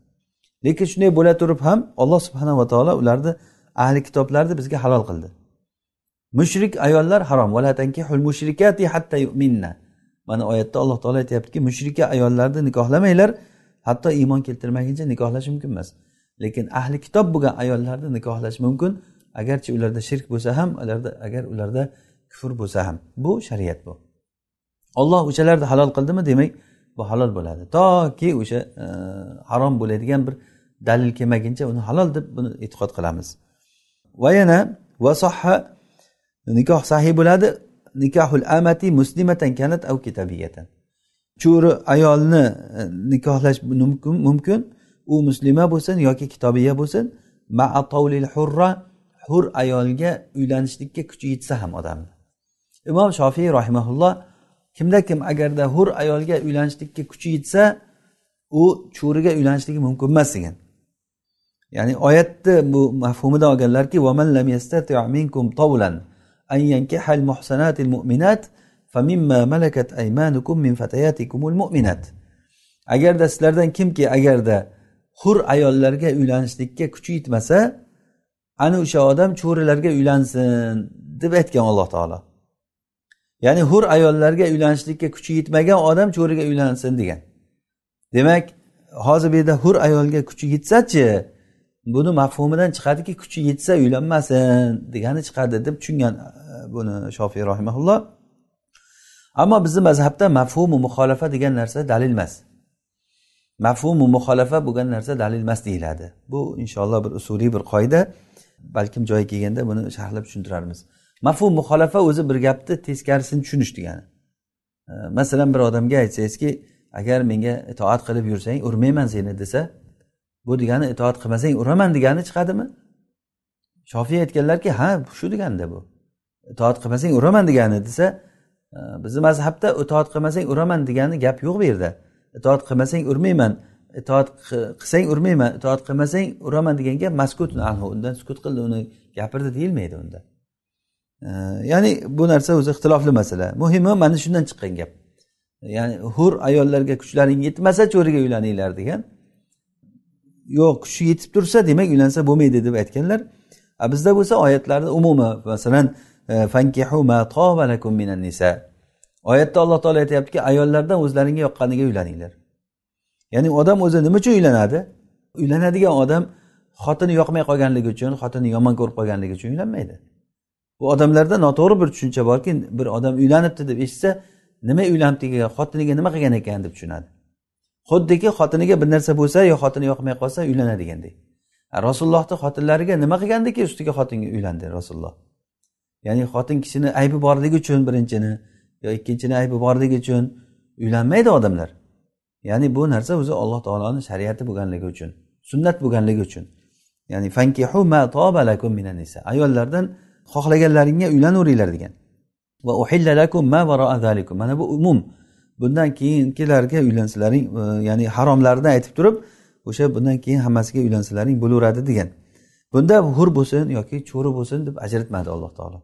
A: Lekin shunday bo'la turib ham alloh subhanava taolo ularni ahli kitoblarni bizga halol qildi. Mushrik ayollar harom. Hatta yu'minna. Mana oyatda alloh taolo aytyaptiki mushrika ayollarni nikohlamanglar. Hatto iymon keltirmaguncha nikohlash mumkin emas. Lekin ahli kitob bo'lgan ayollarni nikohlash mumkin. Agarchi ularda shirk bo'lsa ham ularda agar ularda kufr bo'lsa ham. Bu shariat bu. Olloh o'shalarni halol qildimi demak bu halol bo'ladi. Toki o'sha e, harom bo'ladigan bir dalil kelmaguncha uni halol deb buni e'tiqod qilamiz. Va yana vasoha nikoh sahiy bo'ladi. Nikohul amati muslimatan kanat av kitabiyatan. Cho'ri ayolni e, nikohlash mumkin mumkin. U muslima bo'lsin yoki kitobiya bo'lsin. Hurra hur ayolga uylanishlikka kuchi yetsa ham odamni. Imom shofiy rahimaulloh kimda kim agarda hur ayolga uylanishlikka kuchi yetsa u cho'riga uylanishligi mumkin emas degan. Ya'ni oyatni bu mafhumidan olganlarki agarda sizlardan kimki agarda hur ayollarga uylanishlikka kuchi yetmasa ana o'sha odam cho'rilarga uylansin deb aytgan alloh taolo. Ya'ni hur ayollarga uylanishlikka kuchi yetmagan odam cho'riga uylansin degan. Demak hozir bu yerda hur ayolga kuchi yetsachi buni mafhumidan chiqadiki kuchi yetsa uylanmasin degani chiqadi deb tushungan e, buni shofiy rahimaulloh ammo bizni mazhabda mafhumu muxolafa degan narsa dalil emas. Mafhumu muxolafa bo'lgan narsa dalil emas deyiladi. Bu inshaalloh bir usuliy bir qoida. Balkim joyi kelganda buni sharhlab tushuntirarmiz. Mafhum muxolafa o'zi bir gapni teskarisini tushunish degani. E, masalan bir odamga aytsangizki agar menga itoat qilib yursang urmayman seni desa bu degani itoat qilmasang uraman degani chiqadimi? Shofiy aytganlarki ha shu deganda bu. Itoat qilmasang uraman degani desa e, bizni mazhabda itoat qilmasang uraman degani gap yo'q bu yerda. Itoat qilmasang urmayman itoat qilsang urmayman itoat qilmasang uraman degan gap maskut undan sukut qildi uni gapirdi deyilmaydi unda. E, ya'ni bu narsa o'zi ixtilofli masala. Muhimi mana shundan chiqqan gap. E, ya'ni hur ayollarga kuchlaring yetmasa cho'riga uylaninglar degan yo'q kuchi yetib tursa demak uylansa bo'lmaydi deb aytganlar. A bizda bo'lsa oyatlarni umumi masalan e, fankihu ma minan nisa. Oyatda alloh taolo aytyaptiki ayollardan o'zlaringga yoqqaniga uylaninglar. Ya'ni odam o'zi nima uchun uylanadi? Uylanadigan odam xotini yoqmay qolganligi uchun xotini yomon ko'rib qolganligi uchun uylanmaydi. Bu odamlarda noto'g'ri bir tushuncha borki bir odam uylanibdi deb eshitsa nima uylanibdi xotiniga nima qilgan ekan deb tushunadi. Xuddiki xotiniga bir narsa bo'lsa yo xotini yoqmay qolsa uylanadigandek rasulullohni xotinlariga nima qilgandiki ustiga xotinga uylandi rasululloh? Ya'ni xotin kishini aybi borligi uchun birinchini yo ikkinchini aybi borligi uchun uylanmaydi odamlar. Ya'ni bu narsa o'zi alloh taoloni shariati bo'lganligi uchun sunnat bo'lganligi uchun. Ya'ni fankihu ma lakum minan nisa. Ayollardan xohlaganlaringga uylanaveringlar degan. Va uhilla lakum ma zalikum. Mana bu umum bundan keyingilarga uylansalaring e, ya'ni haromlarni aytib turib o'sha bundan keyin hammasiga uylansalaring bo'laveradi degan. Bunda hur bo'lsin yoki cho'ri bo'lsin deb ajratmadi alloh taolo.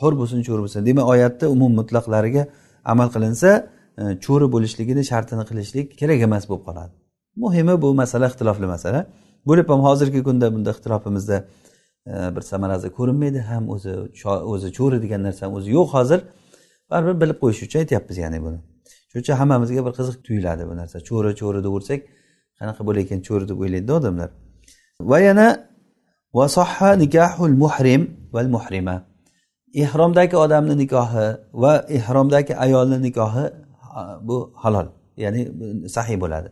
A: Hur bo'lsin cho'ri bo'lsin. Demak oyatni umum mutlaqlariga amal qilinsa e, cho'ri bo'lishligini shartini qilishlik kerak emas bo'lib qoladi. Muhimi bu masala ixtilofli masala. Bo'lib ham hozirgi kunda bunda ixtilofimizda e, bir samarasi ko'rinmaydi. Ham o'zi o'zi cho'ri degan narsa o'zi yo'q hozir. Baribir bilib qo'yish uchun aytyapmiz ya'ni buni. Shuning uchun hammamizga bir qiziq tuyuladi bu narsa. Cho'ri cho'ri deb qanaqa qanaqa bo'layotgan cho'ri deb o'ylaydida odamlar. Va yana vasoha nikohul muhrim val muhrima. Ehromdagi odamni nikohi va ehromdagi ayolni nikohi bu halol ya'ni sahiy bo'ladi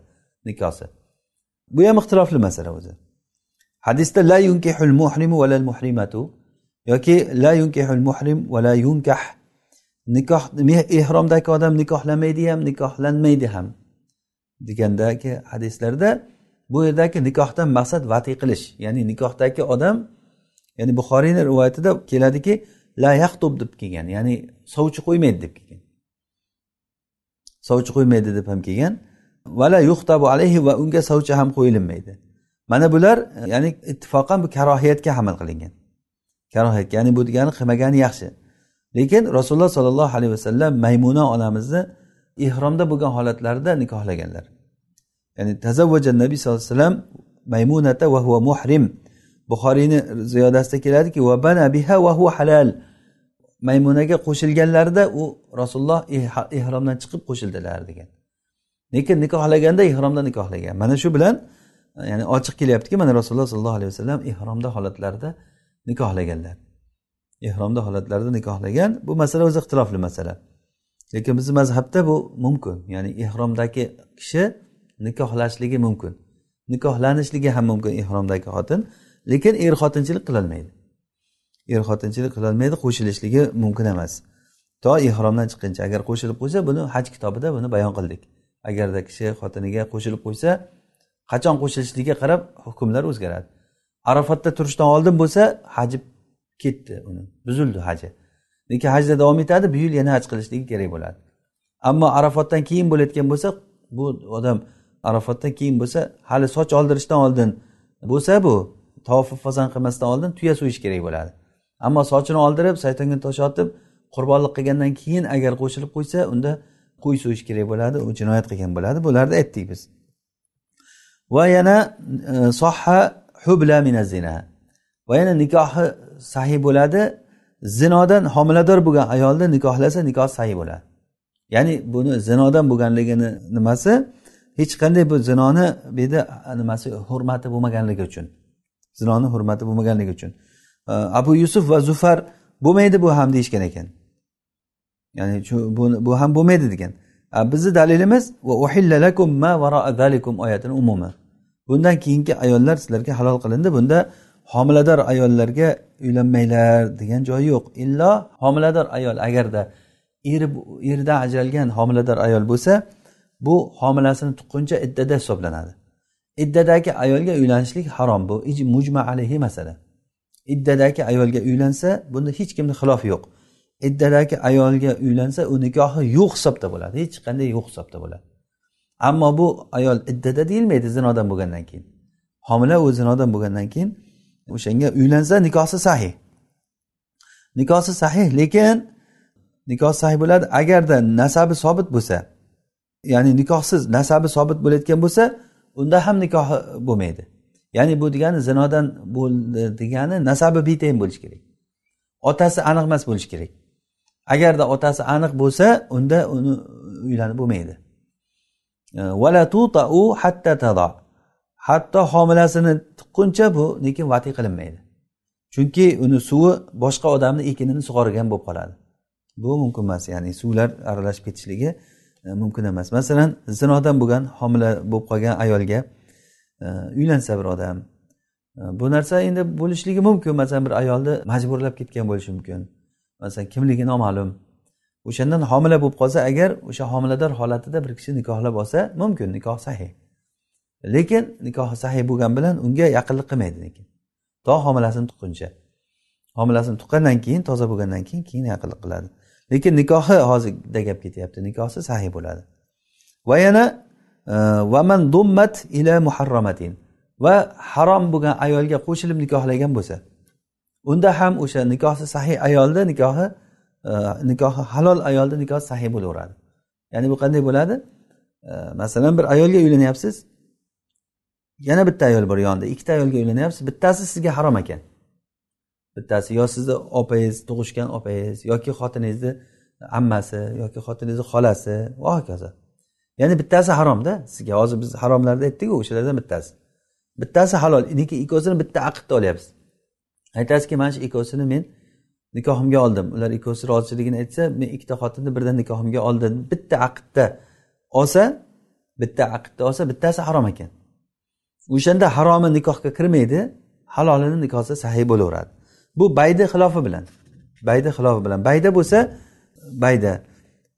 A: nikosi. Bu ham ixtilofli masala o'zi. Hadisda la yunkihul muhrimu va muhrimatu yoki la yunkihul muhrim va la yunkah nikoh ehromdagi odam nikohlamaydi ham nikohlanmaydi ham. Degandagi hadislarda bu yerdagi nikohdan maqsad vati qilish ya'ni nikohdagi odam ya'ni buxoriyni rivoyatida keladiki la yaxtub deb kelgan ya'ni sovchi qo'ymaydi deb kelgan. Sovchi qo'ymaydi deb ham kelgan. Vala yuxtabu alayhi va unga sovchi ham qo'yilinmaydi mana bular ya'ni ittifoqan bu karohiyatga amal qilingan. Karohiyatga ya'ni bu degani qilmagani yaxshi. Lekin rasululloh sollallohu alayhi vasallam maymuna onamizni ehromda bo'lgan holatlarida nikohlaganlar. Ya'ni tazavvaja nabiy sallallohu alayhi vasallam maymunata va huva muhrim. Buxoriyni ziyodasida keladiki va bana biha va huva halal. Maymunaga qo'shilganlarida u rasululloh ehromdan chiqib qo'shildilar degan. Lekin nikohlaganda ehromda nikohlagan. Mana shu bilan ya'ni ochiq kelyaptiki mana rasululloh sollallohu alayhi vasallam ehromda holatlarida nikohlaganlar. Ehromda holatlarida nikohlagan bu masala o'zi ixtilofli masala. Lekin bizni mazhabda bu mumkin. Ya'ni ehromdagi kishi nikohlashligi mumkin. Nikohlanishligi ham mumkin ehromdagi xotin. Lekin er xotinchilik qilolmaydi. Er xotinchilik qilolmaydi qo'shilishligi mumkin emas. To ehromdan chiqquncha agar qo'shilib qo'ysa buni haj kitobida buni bayon qildik. Agarda kishi xotiniga qo'shilib qo'ysa qachon qo'shilishligiga qarab hukmlar o'zgaradi. Arafatda turishdan oldin bo'lsa hajib ketdi uni. Buzildi haji. Lekin hajda davom etadi bu yil yana haj qilishligi kerak bo'ladi. Ammo arafatdan keyin bo'layotgan bo'lsa bu odam arafatdan keyin bo'lsa hali soch oldirishdan oldin bo'lsa bu tofi fazan qilmasdan oldin tuya so'yish kerak bo'ladi. Ammo sochini oldirib saytonga tosh otib qurbonlik qilgandan keyin agar qo'shilib qo'ysa unda qo'y so'yish kerak bo'ladi u jinoyat qilgan bo'ladi. Bularni aytdik biz. Va yana e, sohha hubla zina. Va yana nikohi sahiy bo'ladi. Zinodan homilador bo'lgan ayolni nikohlasa nikoh sahiy bo'ladi. Ya'ni buni zinodan bo'lganligini nimasi? Hech qanday bu zinoni bu yerda nimasi hurmati bo'lmaganligi uchun. Zinoni hurmati bo'lmaganligi uchun. Abu yusuf va zufar bo'lmaydi bu ham deyishgan ekan. Ya'ni shu bu ham bo'lmaydi degan. Bizni dalilimiz oyatini umumi bundan keyingi ayollar sizlarga halol qilindi. Bunda homilador ayollarga uylanmanglar degan joyi yo'q. Illo homilador ayol agarda eri eridan ajralgan homilador ayol bo'lsa bu homilasini tuqquncha iddada hisoblanadi. Iddadagi ayolga uylanishlik harom bu mujma alayhi masala. Iddadagi ayolga uylansa bunda hech kimni xilofi yo'q. Iddadagi ayolga uylansa u nikohi yo'q hisobda bo'ladi hech qanday yo'q hisobda bo'ladi. Ammo bu ayol iddada deyilmaydi zinodan bo'lgandan keyin. Homila u zinodan bo'lgandan keyin o'shanga uylansa nikosi sahih. Nikosi sahih lekin nikoh sahih bo'ladi agarda nasabi sobit bo'lsa ya'ni nikohsiz nasabi sobit bo'layotgan bo'lsa unda ham nikohi bo'lmaydi. Ya'ni bu degani zinodan bo'ldi degani nasabi betayin bo'lishi kerak. Otasi aniq emas bo'lishi kerak. Agarda otasi aniq bo'lsa unda uni uylanib bo'lmaydi. Hatto homilasini tuqquncha bu lekin vati qilinmaydi. Chunki uni suvi boshqa odamni ekinini sug'organ bo'lib qoladi. Bu mumkin emas ya'ni suvlar aralashib ketishligi e, mumkin emas. Masalan zinodan bo'lgan homila bo'lib qolgan ayolga e, uylansa bir odam e, bu narsa endi bo'lishligi mumkin. Masalan bir ayolni majburlab ketgan bo'lishi mumkin. Masalan kimligi noma'lum. O'shandan homila bo'lib qolsa agar o'sha homilador holatida bir kishi nikohlab olsa mumkin nikoh sahih. Lekin nikohi sahiy bo'lgani bilan unga yaqinlik qilmaydi lekin. To homilasini tuqquncha. Homilasini tuqqandan keyin toza bo'lgandan keyin keyin yaqinlik qiladi. Lekin nikohi hozirda gap ketyapti. Nikohi sahiy bo'ladi. Va yana e, va vaman dummat ila muharramatin. Va harom bo'lgan ayolga qo'shilib nikohlagan bo'lsa unda ham o'sha nikohi sahiy ayolni nikohi nikohi halol ayolni nikohi sahiy bo'laveradi. Ya'ni bu qanday bo'ladi? E, masalan bir ayolga uylanyapsiz yana bitta ayol bor yonida. Ikkita ayolga uylanyapsiz bittasi sizga harom ekan. Bittasi yo sizni opangiz tug'ishgan opangiz yoki xotiningizni ammasi yoki xotiningizni xolasi. Va hokazo ya'ni bittasi haromda sizga. Hozir biz haromlarda aytdikku o'shalardan bittasi. Bittasi halol. Lekin ikkovsini bitta aqdda olyapsiz. Aytasizki mana shu ikkovsini men nikohimga oldim. Ular ikkovsi rozichiligini aytsa men ikkita xotinni birdan nikohimga oldim. Bitta aqdda olsa bitta aqdda olsa bittasi harom ekan. O'shanda haromi nikohga kirmaydi halolini nikohsa sahiy bo'laveradi. Bu bayda xilofi bilan bayda xilofi bilan. Bayda bo'lsa bayda.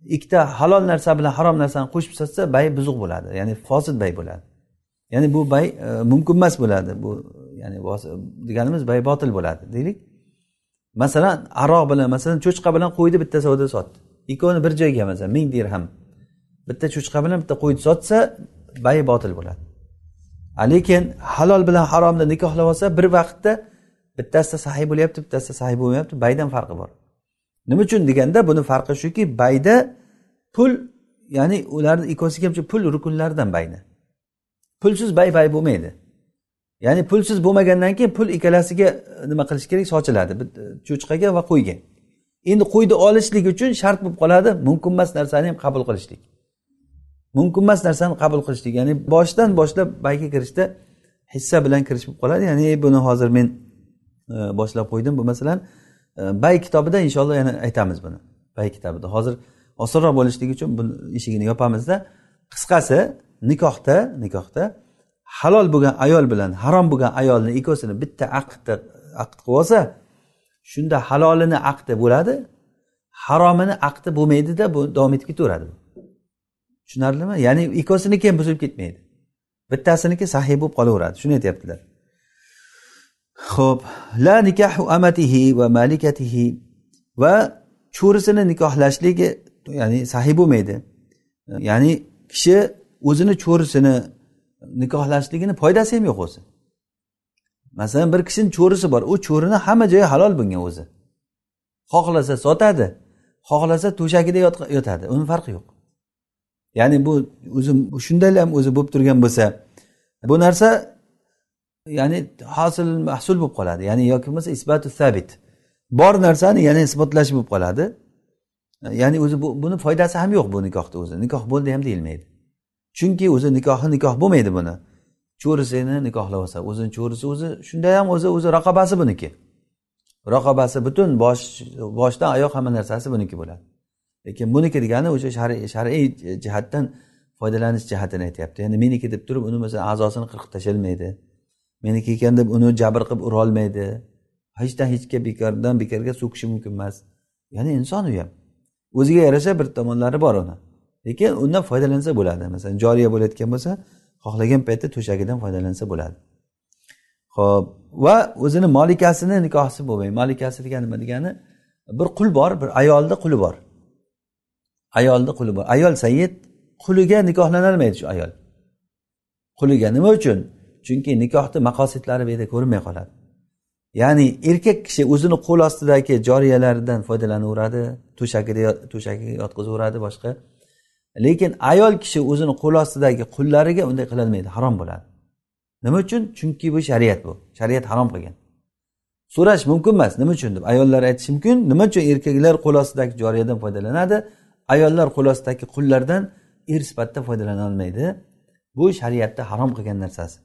A: Ikkita halol narsa bilan harom narsani qo'shib sotsa bay buzuq bo'ladi ya'ni fosil bay bo'ladi. Ya'ni bu bay e, mumkin emas bo'ladi bu ya'ni deganimiz bay botil bo'ladi deylik. Masalan aroq bilan masalan cho'chqa bilan qo'yni bitta savdo sotdi. Ikkovini bir joyga masalan ming dirham. Bitta cho'chqa bilan bitta qo'yni sotsa bay botil bo'ladi. Lekin halol bilan haromni nikohlab olsa bir vaqtda bittasida sahiy bo'lyapti bittasida sahiy bo'lmayapti baydan farqi bor. Nima uchun deganda buni farqi shuki bayda pul ya'ni ularni ikkovsi pul rukunlaridan bayni. Pulsiz bay bay bo'lmaydi. Ya'ni pulsiz bo'lmagandan keyin pul ikkalasiga e, nima qilish kerak? Sochiladi. E, cho'chqaga va qo'yga endi qo'yni olishlik uchun shart bo'lib qoladi. Mumkin emas narsani ham qabul qilishlik. Mumkin emas narsani qabul qilishlik ya'ni boshidan boshlab bayga kirishda hissa bilan kirish bo'lib qoladi. Ya'ni buni hozir men e, boshlab qo'ydim. Bu masalan e, bay kitobida inshaalloh yana aytamiz buni. Bay kitobida hozir osonroq bo'lishligi uchun buni eshigini yopamizda. Qisqasi nikohda nikohda halol bo'lgan ayol bilan harom bo'lgan ayolni ikkovsini bitta aqdda aqd qilib olsa shunda halolini aqdi bo'ladi haromini aqdi bo'lmaydida bu davom etib ketaveradi. Tushunarlimi? Ya'ni ikkovsiniki ham buzilib ketmaydi. Bittasiniki sahiy bo'lib qolaveradi. Shuni aytyaptilar. Ho'p la nikahu amatihi va malikatihi va cho'risini nikohlashligi ya'ni sahiy bo'lmaydi. Ya'ni kishi o'zini cho'risini nikohlashligini foydasi ham yo'q o'zi. Masalan bir kishini cho'risi bor. U cho'rini hamma joyi halol bunga o'zi. Xohlasa sotadi xohlasa to'shagida yotadi. Uni farqi yo'q. Ya'ni bu o'zi shunday ham o'zi bo'lib turgan bo'lsa bu narsa ya'ni hosil mahsul bo'lib qoladi. Ya'ni yoki bo'lmasa isbatu sabit bor narsani yana isbotlash bo'lib qoladi. Ya'ni o'zi bu buni foydasi ham yo'q bu nikohda o'zi. Nikoh bo'ldi ham deyilmaydi. Chunki o'zi nikohi nikoh bo'lmaydi buni. Cho'risini nikohlab olsa o'zini cho'risi o'zi shunda ham o'zi o'zi raqobasi buniki. Raqobasi butun bosh boshdan oyoq hamma narsasi buniki bo'ladi. Lekin buniki degani o'sha shar'iy jihatdan foydalanish jihatini aytyapti. Ya'ni meniki deb turib uni masalan a'zosini qirqib tashlamadi meniki ekan deb uni jabr qilib urolmaydi. Hechdan hechga bekordan bekorga so'kishi mumkin emas. Ya'ni inson u ham o'ziga yarasha bir tomonlari bor uni. Lekin undan foydalansa bo'ladi. Masalan joriya bo'layotgan bo'lsa xohlagan paytda to'shagidan foydalansa bo'ladi. Ho'p va o'zini molikasini nikohsi bo'lmaydi molikasi degani nima degani? Bir qul bor bir ayolni quli bor. Ayolni quli bor. Ayol sayyid quliga nikohlanolmaydi shu ayol? Quliga nima uchun? Chunki nikohni maqosidlari bu yerda ko'rinmay qoladi. Ya'ni erkak kishi o'zini qo'l ostidagi joriyalaridan foydalanaveradi to'shagida to'shagiga yotqizaveradi boshqa. Lekin ayol kishi o'zini qo'l ostidagi qullariga unday qilolmaydi harom bo'ladi. Nima uchun? Chunki bu shariat bu. Shariat harom qilgan. So'rash mumkin emas. Nima uchun deb ayollar aytishi mumkin? Nima uchun erkaklar qo'l ostidagi joriyadan foydalanadi? Ayollar qo'l ostidagi qullardan er sifatida foydalana olmaydi. Bu shariatda harom qilgan narsasi.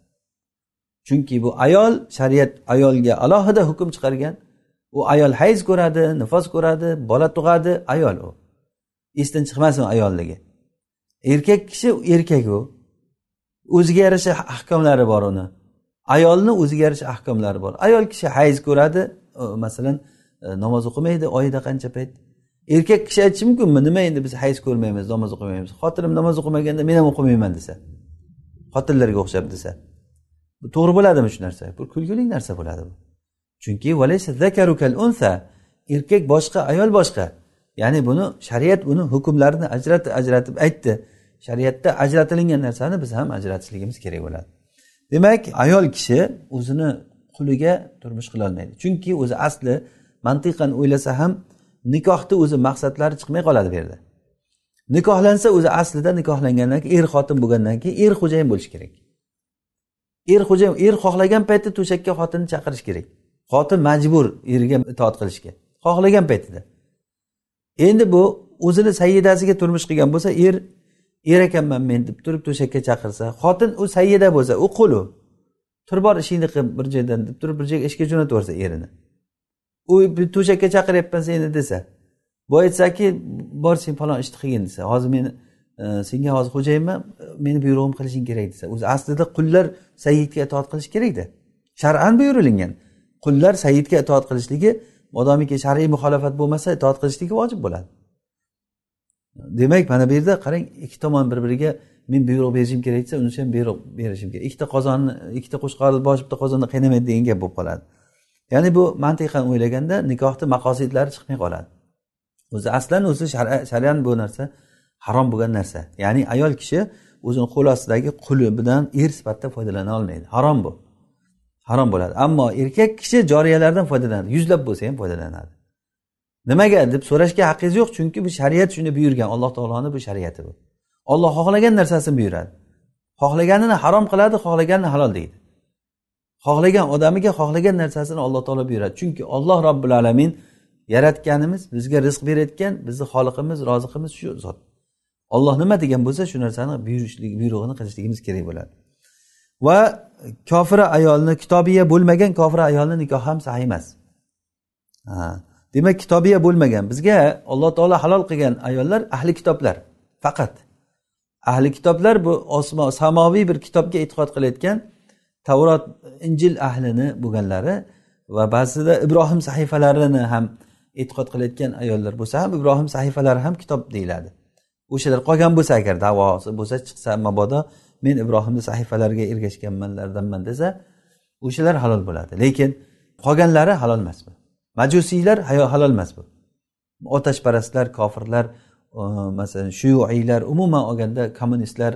A: Chunki bu ayol shariat ayolga alohida hukm chiqargan. U ayol hayz ko'radi nifos ko'radi bola tug'adi ayol u. Esdan chiqmasin ayolligi erkak kishi erkak u. O'ziga yarasha ahkomlari bor uni. Ayolni o'ziga yarasha ahkomlari bor. Ayol kishi hayz ko'radi masalan e, namoz o'qimaydi oyida qancha payt. Erkak kishi aytishi mumkinmi? Nima endi biz hayz ko'rmaymiz namoz o'qimaymiz? Xotinim namoz o'qimaganda men ham o'qimayman desa xotinlarga o'xshab desa bu to'g'ri bo'ladimi shu narsa? Bu kulgili narsa bo'ladi bu. Chunki erkak boshqa ayol boshqa. Ya'ni buni shariat buni hukmlarini ajratib ajratib aytdi. Shariatda ajratilingan narsani biz ham ajratishligimiz kerak bo'ladi. Demak ayol kishi o'zini quliga turmush qilolmaydi chunki o'zi asli mantiqan o'ylasa ham nikohni o'zi maqsadlari chiqmay qoladi bu yerda. Nikohlansa o'zi aslida nikohlangandan keyin er xotin bo'lgandan keyin er xo'jayin bo'lishi kerak. Er xo'jayin er xohlagan paytda to'shakka xotinni chaqirish kerak. Xotin majbur erga itoat qilishga. Xohlagan paytida. Endi bu o'zini sayyidasiga turmush qilgan bo'lsa er er ekanman men deb turib to'shakka chaqirsa xotin u sayyida bo'lsa u qul u tur bor ishingni qil bir joydan deb turib bir joyga ishga jo'natib yuborsa erini. U to'shakka chaqiryapman seni desa. Bu aytsaki bor sen falon ishni qilgin desa. Hozir meni e, senga hozir xo'jayinman meni buyrug'im qilishing kerak desa. O'zi aslida qullar sayyidga itoat qilish kerakda. Shar'an buyurilgan. Qullar sayyidga itoat qilishligi modomiki shar'iy muxolifat bo'lmasa itoat qilishligi vojib bo'ladi. Demak mana bu yerda qarang ikki tomon bir biriga men buyruq berishim kerak desa unisi ham buyruq berishim kerak. Ikkita qozonni ikkita qo'chqorni boshi bitta qozonda qaynamaydi degan gap bo'lib qoladi. Ya'ni bu mantiqan o'ylaganda nikohni maqosidlari chiqmay qoladi. O'zi aslan o'zi shariat bu narsa harom bo'lgan narsa. Ya'ni ayol kishi o'zini qo'l ostidagi quli bilan er sifatida foydalana olmaydi. Harom bu. Harom bo'ladi. Ammo erkak kishi joriyalardan foydalanadi. Yuzlab bo'lsa ham foydalanadi. Nimaga deb so'rashga haqqingiz yo'q chunki bu shariat shuni buyurgan. Alloh taoloni bu shariati bu. Olloh xohlagan narsasini buyuradi. Xohlaganini harom qiladi xohlaganini halol deydi. Xohlagan odamiga xohlagan narsasini alloh taolo buyuradi chunki olloh robbil alamin yaratganimiz bizga rizq berayotgan bizni xoliqimiz roziqimiz shu zot. Olloh nima degan bo'lsa shu narsani buyurishlik buyrug'ini qilishligimiz kerak bo'ladi. Va kofira ayolni kitobiya bo'lmagan kofira ayolni nikohi ham sahih emas. Demak kitobiya bo'lmagan. Bizga alloh taolo halol qilgan ayollar ahli kitoblar faqat. Ahli kitoblar bu osmo samoviy bir kitobga e'tiqod qilayotgan tavrot injil ahlini bo'lganlari va ba'zida ibrohim sahifalarini ham e'tiqod qilayotgan ayollar bo'lsa ham ibrohim sahifalari ham kitob deyiladi. O'shalar qolgan bo'lsa agar davosi bo'lsa chiqsa mabodo men ibrohimni sahifalariga ergashganmanlardanman desa o'shalar halol bo'ladi. Lekin qolganlari halol emas bu. Majusiylar halol emas bu. Otashparastlar kofirlar masalan shuyuiylar umuman olganda kommunistlar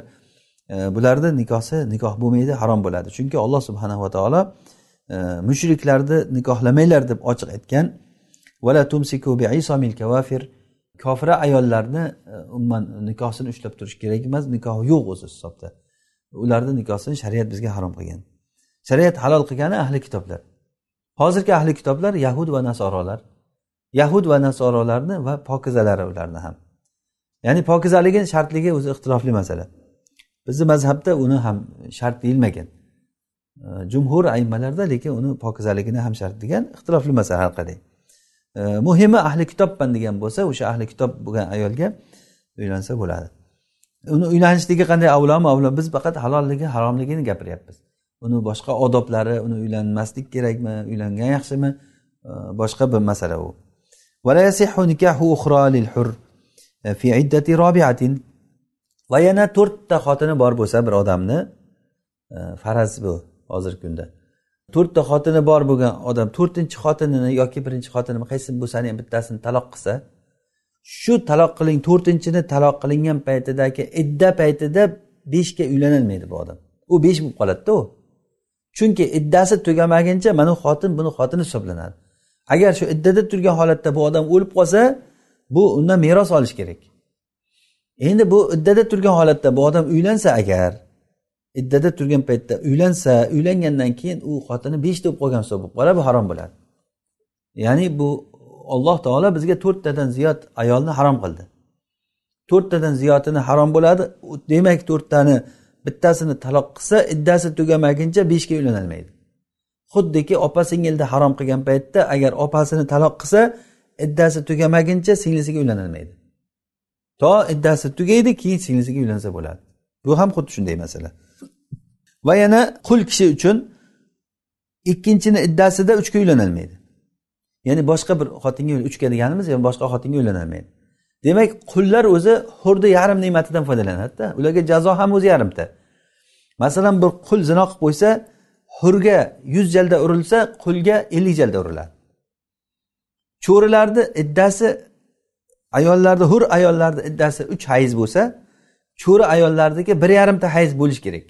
A: bularni nikohi nikoh bo'lmaydi harom bo'ladi. Chunki alloh subhanava taolo e, mushriklarni nikohlamanglar deb ochiq aytgan vala tumsiku kavafir kofira ayollarni e, umuman nikohsini ushlab turish kerak emas nikohi yo'q o'zi hisobda. Ularni nikohsini shariat bizga harom qilgan. Shariat halol qilgani ahli kitoblar. Hozirgi ahli kitoblar yahud va nasorolar. Yahud va nasorolarni va pokizalari ularni ham. Ya'ni pokizaligini shartligi o'zi ixtilofli masala. Bizni mazhabda uni ham shart deyilmagan. Jumhur aymalarda lekin uni pokizaligini ham shart degan ixtilofli masala har qalay muhimi ahli kitobman degan bo'lsa o'sha ahli kitob bo'lgan ayolga uylansa bo'ladi. Uni uylanishligi qanday avlomi avlo biz faqat halolligi haromligini gapiryapmiz. Uni boshqa odoblari uni uylanmaslik kerakmi uylangan yaxshimi? Boshqa bir masala u. va yana to'rtta xotini bor bo'lsa bir odamni e, faraz bu hozirgi kunda. To'rtta xotini bor bo'lgan odam to'rtinchi xotinini yoki birinchi xotinini qaysi bo'lsani ham bittasini taloq qilsa shu taloq qiling to'rtinchini taloq qilingan paytidagi idda paytida beshga uylanolmaydi bu odam. U besh bo'lib qoladida u. Chunki iddasi tugamaguncha mana xotin buni xotini hisoblanadi. Agar shu iddada turgan holatda bu odam o'lib qolsa bu undan meros olish kerak. Endi bu iddada turgan holatda bu odam uylansa agar iddada turgan paytda uylansa uylangandan keyin u xotini beshta bo'lib qolgan hisob bo'lib qoladi bu harom bo'ladi. Ya'ni bu alloh taolo bizga to'rttadan ziyod ayolni harom qildi. To'rttadan ziyodini harom bo'ladi demak to'rttani bittasini taloq qilsa iddasi tugamaguncha beshga uylanolmaydi. Xuddiki opa singilni harom qilgan paytda agar opasini taloq qilsa iddasi tugamaguncha singlisiga uylanolmaydi. To iddasi tugaydi keyin singlisiga uylansa bo'ladi. Bu ham xuddi shunday masala. Va yana qul kishi uchun ikkinchini iddasida uchga uylanolmaydi. Ya'ni boshqa bir xotinga uchga deganimiz yani boshqa xotinga uylanolmaydi. Demak qullar o'zi hurni yarim ne'matidan foydalanadida ularga jazo ham o'zi yarimta. Masalan bir qul zino qilib qo'ysa hurga yuz jalda urilsa qulga ellik jalda uriladi. Cho'rilarni iddasi ayollarda hur ayollarni iddasi uch hayz bo'lsa cho'ri ayollarniki bir yarimta hayz bo'lishi kerak.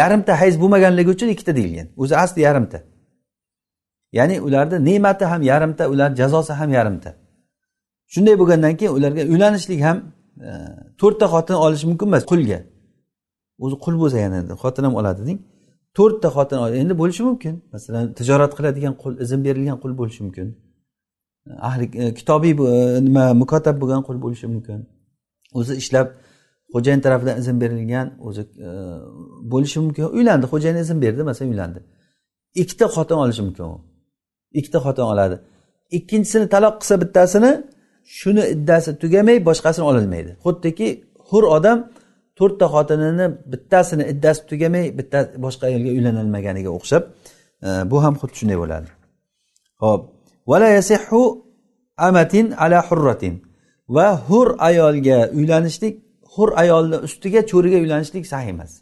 A: Yarimta hayz bo'lmaganligi uchun ikkita deyilgan. O'zi asli yarimta. Ya'ni ularni ne'mati ham yarimta ular jazosi ham yarimta. Shunday bo'lgandan keyin ularga uylanishlik ham e, to'rtta xotin olish mumkin emas qulga. O'zi qul bo'lsa yana xotin ham oladi deng. To'rtta xotin endi bo'lishi mumkin. Masalan tijorat qiladigan qul izn berilgan qul bo'lishi mumkin. Ahli e, kitobiy e, nima mukotab bo'lgan qul bo'lishi mumkin. O'zi ishlab xo'jayin tarafidan izn berilgan o'zi e, bo'lishi mumkin. Uylandi xo'jayin izn berdi masalan uylandi. Ikkita xotin olishi mumkin u. Ikkita xotin oladi. Ikkinchisini taloq qilsa bittasini shuni iddasi tugamay boshqasini ololmaydi. Xuddiki hur odam to'rtta xotinini bittasini iddasi tugamay bitta boshqa ayolga uylanolmaganiga o'xshab bu ham xuddi shunday bo'ladi. Ho'p vala yasihhu amatin ala hurratin va hur ayolga uylanishlik hur ayolni ustiga cho'riga uylanishlik sahih emas.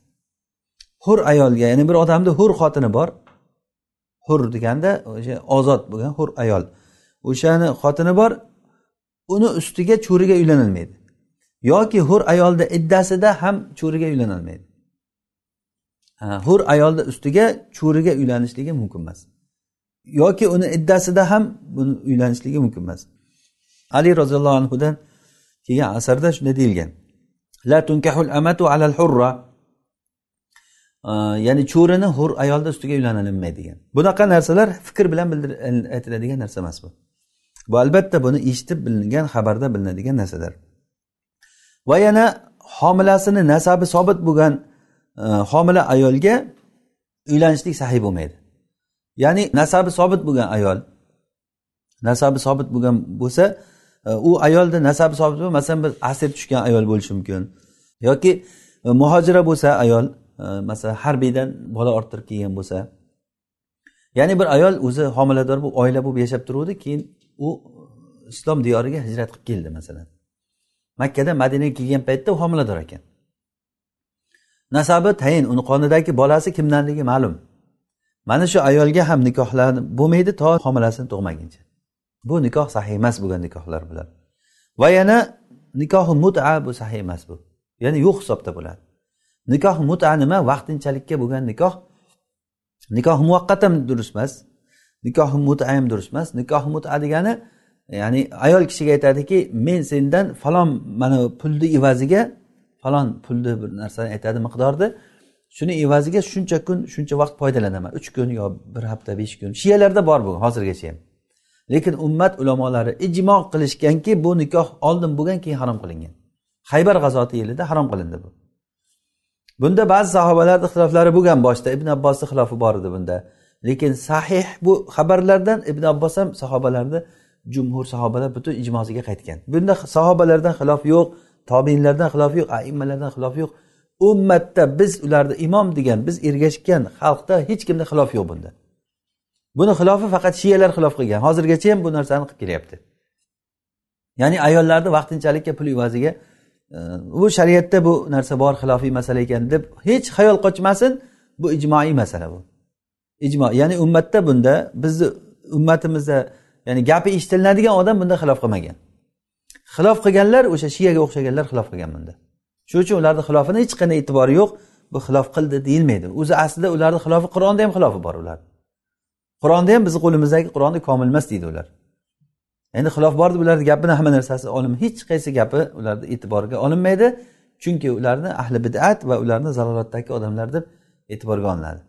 A: Hur ayolga ya'ni bir odamni hur xotini bor hur deganda o'sha ozod bo'lgan hur ayol. O'shani xotini bor uni ustiga cho'riga uylanilmaydi. Yoki hur ayolni iddasida ham cho'riga uylanolmaydi hur ayolni ustiga cho'riga uylanishligi mumkin emas. Yoki uni iddasida ham buni uylanishligi mumkin emas. Ali roziyallohu anhudan kelgan asarda shunday deyilgan. La tunkahul amatu alal hurra ya'ni cho'rini hur ayolni ustiga uylanilmaydi degan bunaqa narsalar fikr bilan aytiladigan narsa emas bu. Bu albatta buni eshitib bilingan xabarda bilinadigan narsalar. Va yana homilasini nasabi sobit bo'lgan homila ayolga uylanishlik sahiy bo'lmaydi. Ya'ni nasabi sobit bo'lgan ayol. Nasabi sobit bo'lgan bo'lsa e, u ayolni nasabi sobit masalan bir asir tushgan ayol bo'lishi mumkin. Yoki e, muhojira bo'lsa ayol e, masalan harbiydan bola orttirib kelgan bo'lsa. Ya'ni bir ayol o'zi homilador bo'lib oila bo'lib yashab turuvdi keyin u islom diyoriga hijrat qilib keldi masalan. Makkadan madinaga kelgan paytda u homilador ekan. Nasabi tayin uni qonidagi bolasi kimdanligi ma'lum. Mana shu ayolga ham nikohlan bo'lmaydi to homilasini tug'maguncha. Bu nikoh sahiy emas bo'lgan nikohlar bular. Va yana nikohi muta bu sahiy emas bu. Ya'ni yo'q hisobda bo'ladi. Nikoh muta nima? Vaqtinchalikka bo'lgan nikoh. Nikoh muvaqqat ham durust emas. Nikoh muta ham durust emas. Nikoh muta degani ya'ni ayol kishiga aytadiki men sendan falon mana pulni evaziga falon pulni bir narsani aytadi miqdorni shuni evaziga shuncha kun shuncha vaqt foydalanaman. Uch kun yo bir hafta besh kun. Shiyalarda bor bu hozirgacha ham. Lekin ummat ulamolari ijmo qilishganki bu nikoh oldin bo'lgan keyin harom qilingan. Haybar g'azoti yilida harom qilindi bu. Bunda ba'zi sahobalarni ixtiloflari bo'lgan boshida ibn abbosni xilofi bor edi bunda. Lekin sahih bu xabarlardan ibn abbos ham sahobalarni jumhur sahobalar butun ijmosiga qaytgan. Bunda sahobalardan xilof yo'q tobinlardan xilof yo'q aimmalardan xilof yo'q. Ummatda biz ularni imom degan biz ergashgan xalqda hech kimda xilof yo'q bunda. Buni xilofi faqat shiyalar xilof qilgan. Hozirgacha ham bu narsani qilib kelyapti. Ya'ni ayollarni vaqtinchalikka pul evaziga e, bu shariatda bu narsa bor xilofiy masala ekan deb hech xayol qochmasin. Bu ijmoiy masala bu. Ijmo ya'ni ummatda bunda bizni ummatimizda ya'ni gapi eshitilinadigan odam bunda xilof qilmagan. Xilof qilganlar o'sha shiyaga o'xshaganlar xilof qilgan bunda. Shuning uchun ularni xilofini hech qanday e'tibori yo'q bu xilof qildi deyilmaydi. O'zi aslida ularni xilofi qur'onda ham xilofi bor ularni qur'onda ham bizni qo'limizdagi qur'onni komil emas deydi ular. Endi xilof bor deb ularni gapini hamma narsasi olim hech qaysi gapi ularni e'tiborga olinmaydi. Chunki ularni ahli bid'at va ularni zalolatdagi odamlar deb e'tiborga olinadi.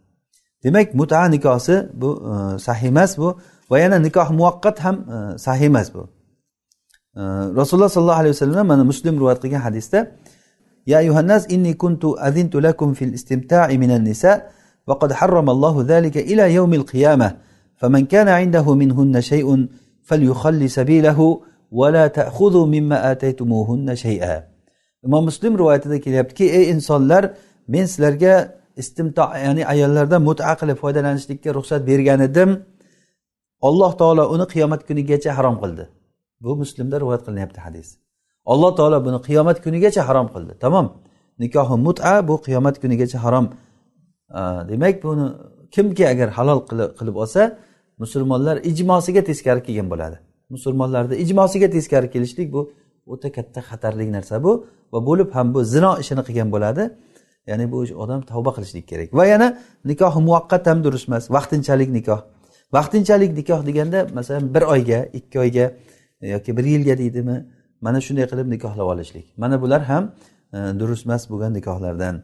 A: Demak muta nikosi bu e, sahih emas bu va yana nikoh muvaqqat ham e, sahih emas bu. E, rasululloh sollallohu alayhi vasallam mana muslim rivoyat qilgan hadisda يا أيها الناس إني كنت أذنت لكم في الاستمتاع من النساء وقد حرم الله ذلك إلى يوم القيامة فمن كان عنده منهن شيء فليخل سبيله ولا تأخذوا مما آتيتموهن شيئا imom muslim rivoyatida kelyaptiki ey insonlar men sizlarga istimto ya'ni ayollardan muta qilib foydalanishlikka ruxsat bergan edim alloh taolo uni qiyomat kunigacha harom qildi bu muslimda rivoyat qilinyapti hadis Alloh taolo buni qiyomat kunigacha harom qildi. Tamom. Nikohi muta bu qiyomat kunigacha harom. Demak buni kimki agar halol qilib olsa musulmonlar ijmosiga teskari kelgan bo'ladi. Musulmonlarni ijmosiga teskari kelishlik bu o'ta katta xatarli narsa bu va bo'lib ham bu zino ishini qilgan bo'ladi. Ya'ni bu odam tavba qilishlik kerak. Va yana nikoh muvaqqat ham durust emas vaqtinchalik nikoh. Vaqtinchalik nikoh deganda masalan bir oyga ikki oyga yoki bir yilga deydimi? Mana shunday qilib nikohlab olishlik. Mana bular ham e, durust emas bo'lgan nikohlardan.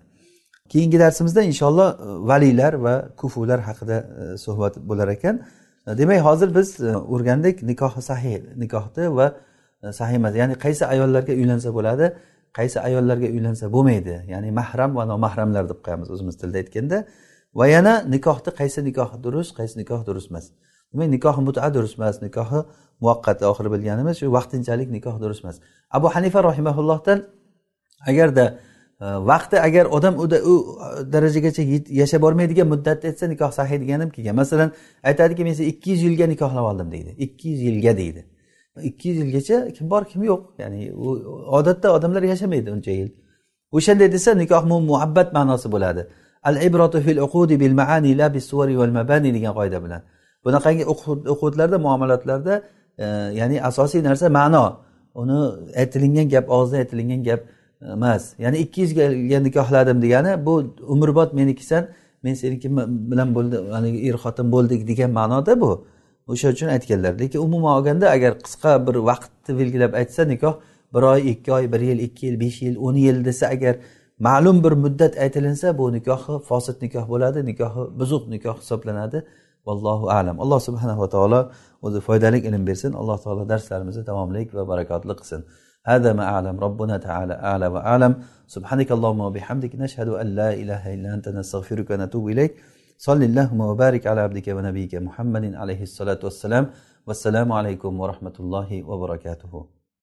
A: Keyingi darsimizda inshaalloh e, valiylar va kufular haqida e, suhbat bo'lar ekan. E, demak hozir biz e, o'rgandik nikoh sahih nikohni va e, sahih emas ya'ni qaysi ayollarga uylansa bo'ladi qaysi ayollarga uylansa bo'lmaydi. Ya'ni mahram va nomahramlar deb qo'yamiz o'zimiz tilda aytganda. Va yana nikohni qaysi nikoh durust qaysi nikoh durust emas. Demak nikohi muta durust emas nikohi muvaqqat oxiri bilganimiz shu vaqtinchalik nikoh durust emas. Abu hanifa rahimaullohdan agarda e, vaqti agar odam u darajagacha yashab bormaydigan muddatda aytsa nikoh sahiy degan ham kelgan. Masalan aytadiki men seni ikki yuz yilga nikohlab oldim deydi. Ikki yuz yilga deydi. Ikki yuz yilgacha kim bor kim yo'q? Ya'ni u odatda odamlar yashamaydi uncha yil. O'shanday desa nikoh muhabbat ma'nosi bo'ladi. Al ibratu fil uqudi bil maani la bis suvari val mabani degan qoida bilan. Bunaqangi uqudlarda muomalatlarda ya'ni asosiy narsa ma'no. Uni aytilingan gap og'izdan aytilingan gap e, emas. Ya'ni ikki yuzga nikohladim degani bu umrbod menikisan men seniki bilan bo'ldi haligi er xotin bo'ldik degan ma'noda bu. O'sha uchun aytganlar. Lekin umuman olganda agar qisqa bir vaqtni belgilab aytsa nikoh bir oy ikki oy bir yil ikki yil besh yil o'n yil desa agar ma'lum bir muddat aytilinsa bu nikohi fosit nikoh bo'ladi nikohi buzuq nikoh hisoblanadi. Vallohu alam. Alloh subhanava taolo o'zi foydali ilm bersin. Alloh taolo darslarimizni davomli va barakotli qilsin. هذا ما أعلم ربنا تعالى أعلى وأعلم سبحانك اللهم وبحمدك نشهد أن لا إله إلا أنت نستغفرك ونتوب إليك صل اللهم وبارك على عبدك ونبيك محمد عليه الصلاة والسلام والسلام عليكم ورحمة الله وبركاته